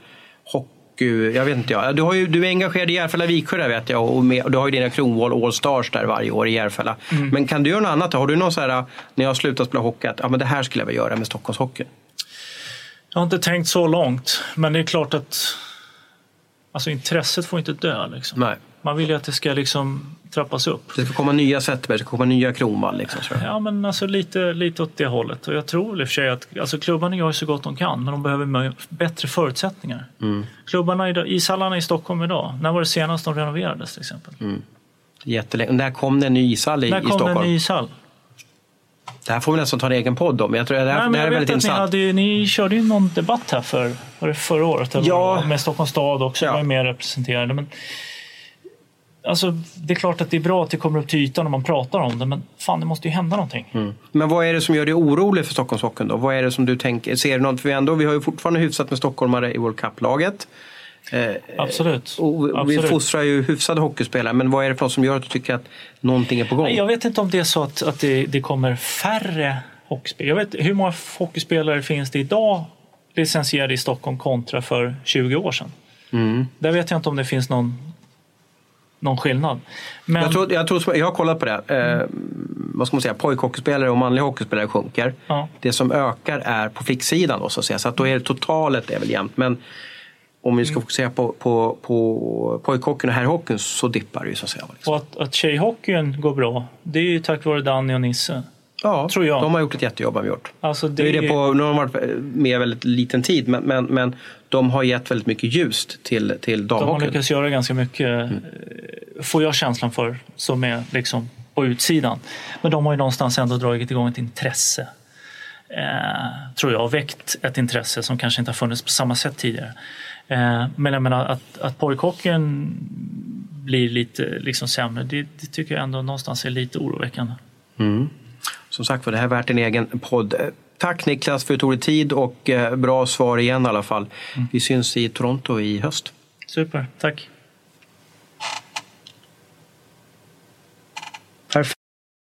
eh, jag vet inte, ja. du, har ju, du är engagerad i Järfälla Viksjö där vet jag och, med, och du har ju dina Kronwall All Stars där varje år i Järfälla. Mm. Men kan du göra något annat? Har du någon så här, när jag har slutat spela hockey, att ja, men det här skulle jag vilja göra med Stockholmshockeyn? Jag har inte tänkt så långt, men det är klart att alltså, intresset får inte dö. Liksom. Nej. Man vill ju att det ska liksom trappas upp. Det ska komma nya Zetterberg, det ska komma nya Kronwall. Liksom. Ja, men alltså lite, lite åt det hållet. Och jag tror i och för sig att alltså, klubbarna gör så gott de kan, men de behöver bättre förutsättningar. Mm. Klubbarna, idag, ishallarna i Stockholm idag, när var det senast de renoverades till exempel? Jättelänge. När kom det en ny ishall i, när i kom det Stockholm? en ny ishall? Det här får vi nästan ta en egen podd om. Jag tror det här, Nej, det här jag är väldigt att ni, intressant. hade, ju- ni körde ju någon debatt här för, var det förra året, eller Ja. med Stockholms stad också, Ja. var mer representerade. Men, alltså, det är klart att det är bra att det kommer upp till ytan när man pratar om det, men fan det måste ju hända någonting. Mm. Men vad är det som gör dig orolig för Stockholmshockeyn då? Vad är det som du tänker? Ser du något? För vi, ändå, vi har ju fortfarande hyfsat med stockholmare i World Cup-laget. Eh, Absolut. och vi Absolut. fostrar ju hyfsade hockeyspelare. Men vad är det för något som gör att du tycker att någonting är på gång? Jag vet inte om det är så att, att det, det kommer färre hockeyspelare. Jag vet, hur många hockeyspelare finns det idag licensierade i Stockholm kontra för 20 år sedan? Mm. Där vet jag inte om det finns någon, någon skillnad. Men, Jag, tror, jag, tror, jag har kollat på det. Eh, vad ska man säga? Pojkhockeyspelare och manliga hockeyspelare sjunker. Ja. Det som ökar är på flicksidan. Då, så att säga. Så att då är det totalet är väl jämnt. Men om vi ska Mm. fokusera på, på, på pojkhockeyn och herrhockeyn så dippar det ju så att säga. Liksom. och att, att tjejhockeyn går bra, det är ju tack vare Danny och Nisse. Ja, tror jag. de har gjort ett jättejobb. Har de gjort. Alltså Nu, det är det på, nu har de varit med väldigt liten tid men, men, men de har gett väldigt mycket ljust till, till de har damhockeyn. lyckats göra ganska mycket, Mm. eh, får jag känslan för, som är liksom på utsidan. Men de har ju någonstans ändå dragit igång ett intresse. Eh, tror jag, väckt ett intresse som kanske inte har funnits på samma sätt tidigare. Eh, men jag menar att, att pojkhockeyn blir lite liksom sämre, det, det tycker jag ändå någonstans är lite oroväckande. Som sagt var, det här är värt en egen podd. Eh, Tack Niklas för att du tog dig tid och eh, bra svar igen i alla fall. Mm. Vi syns i Toronto i höst. Super, tack.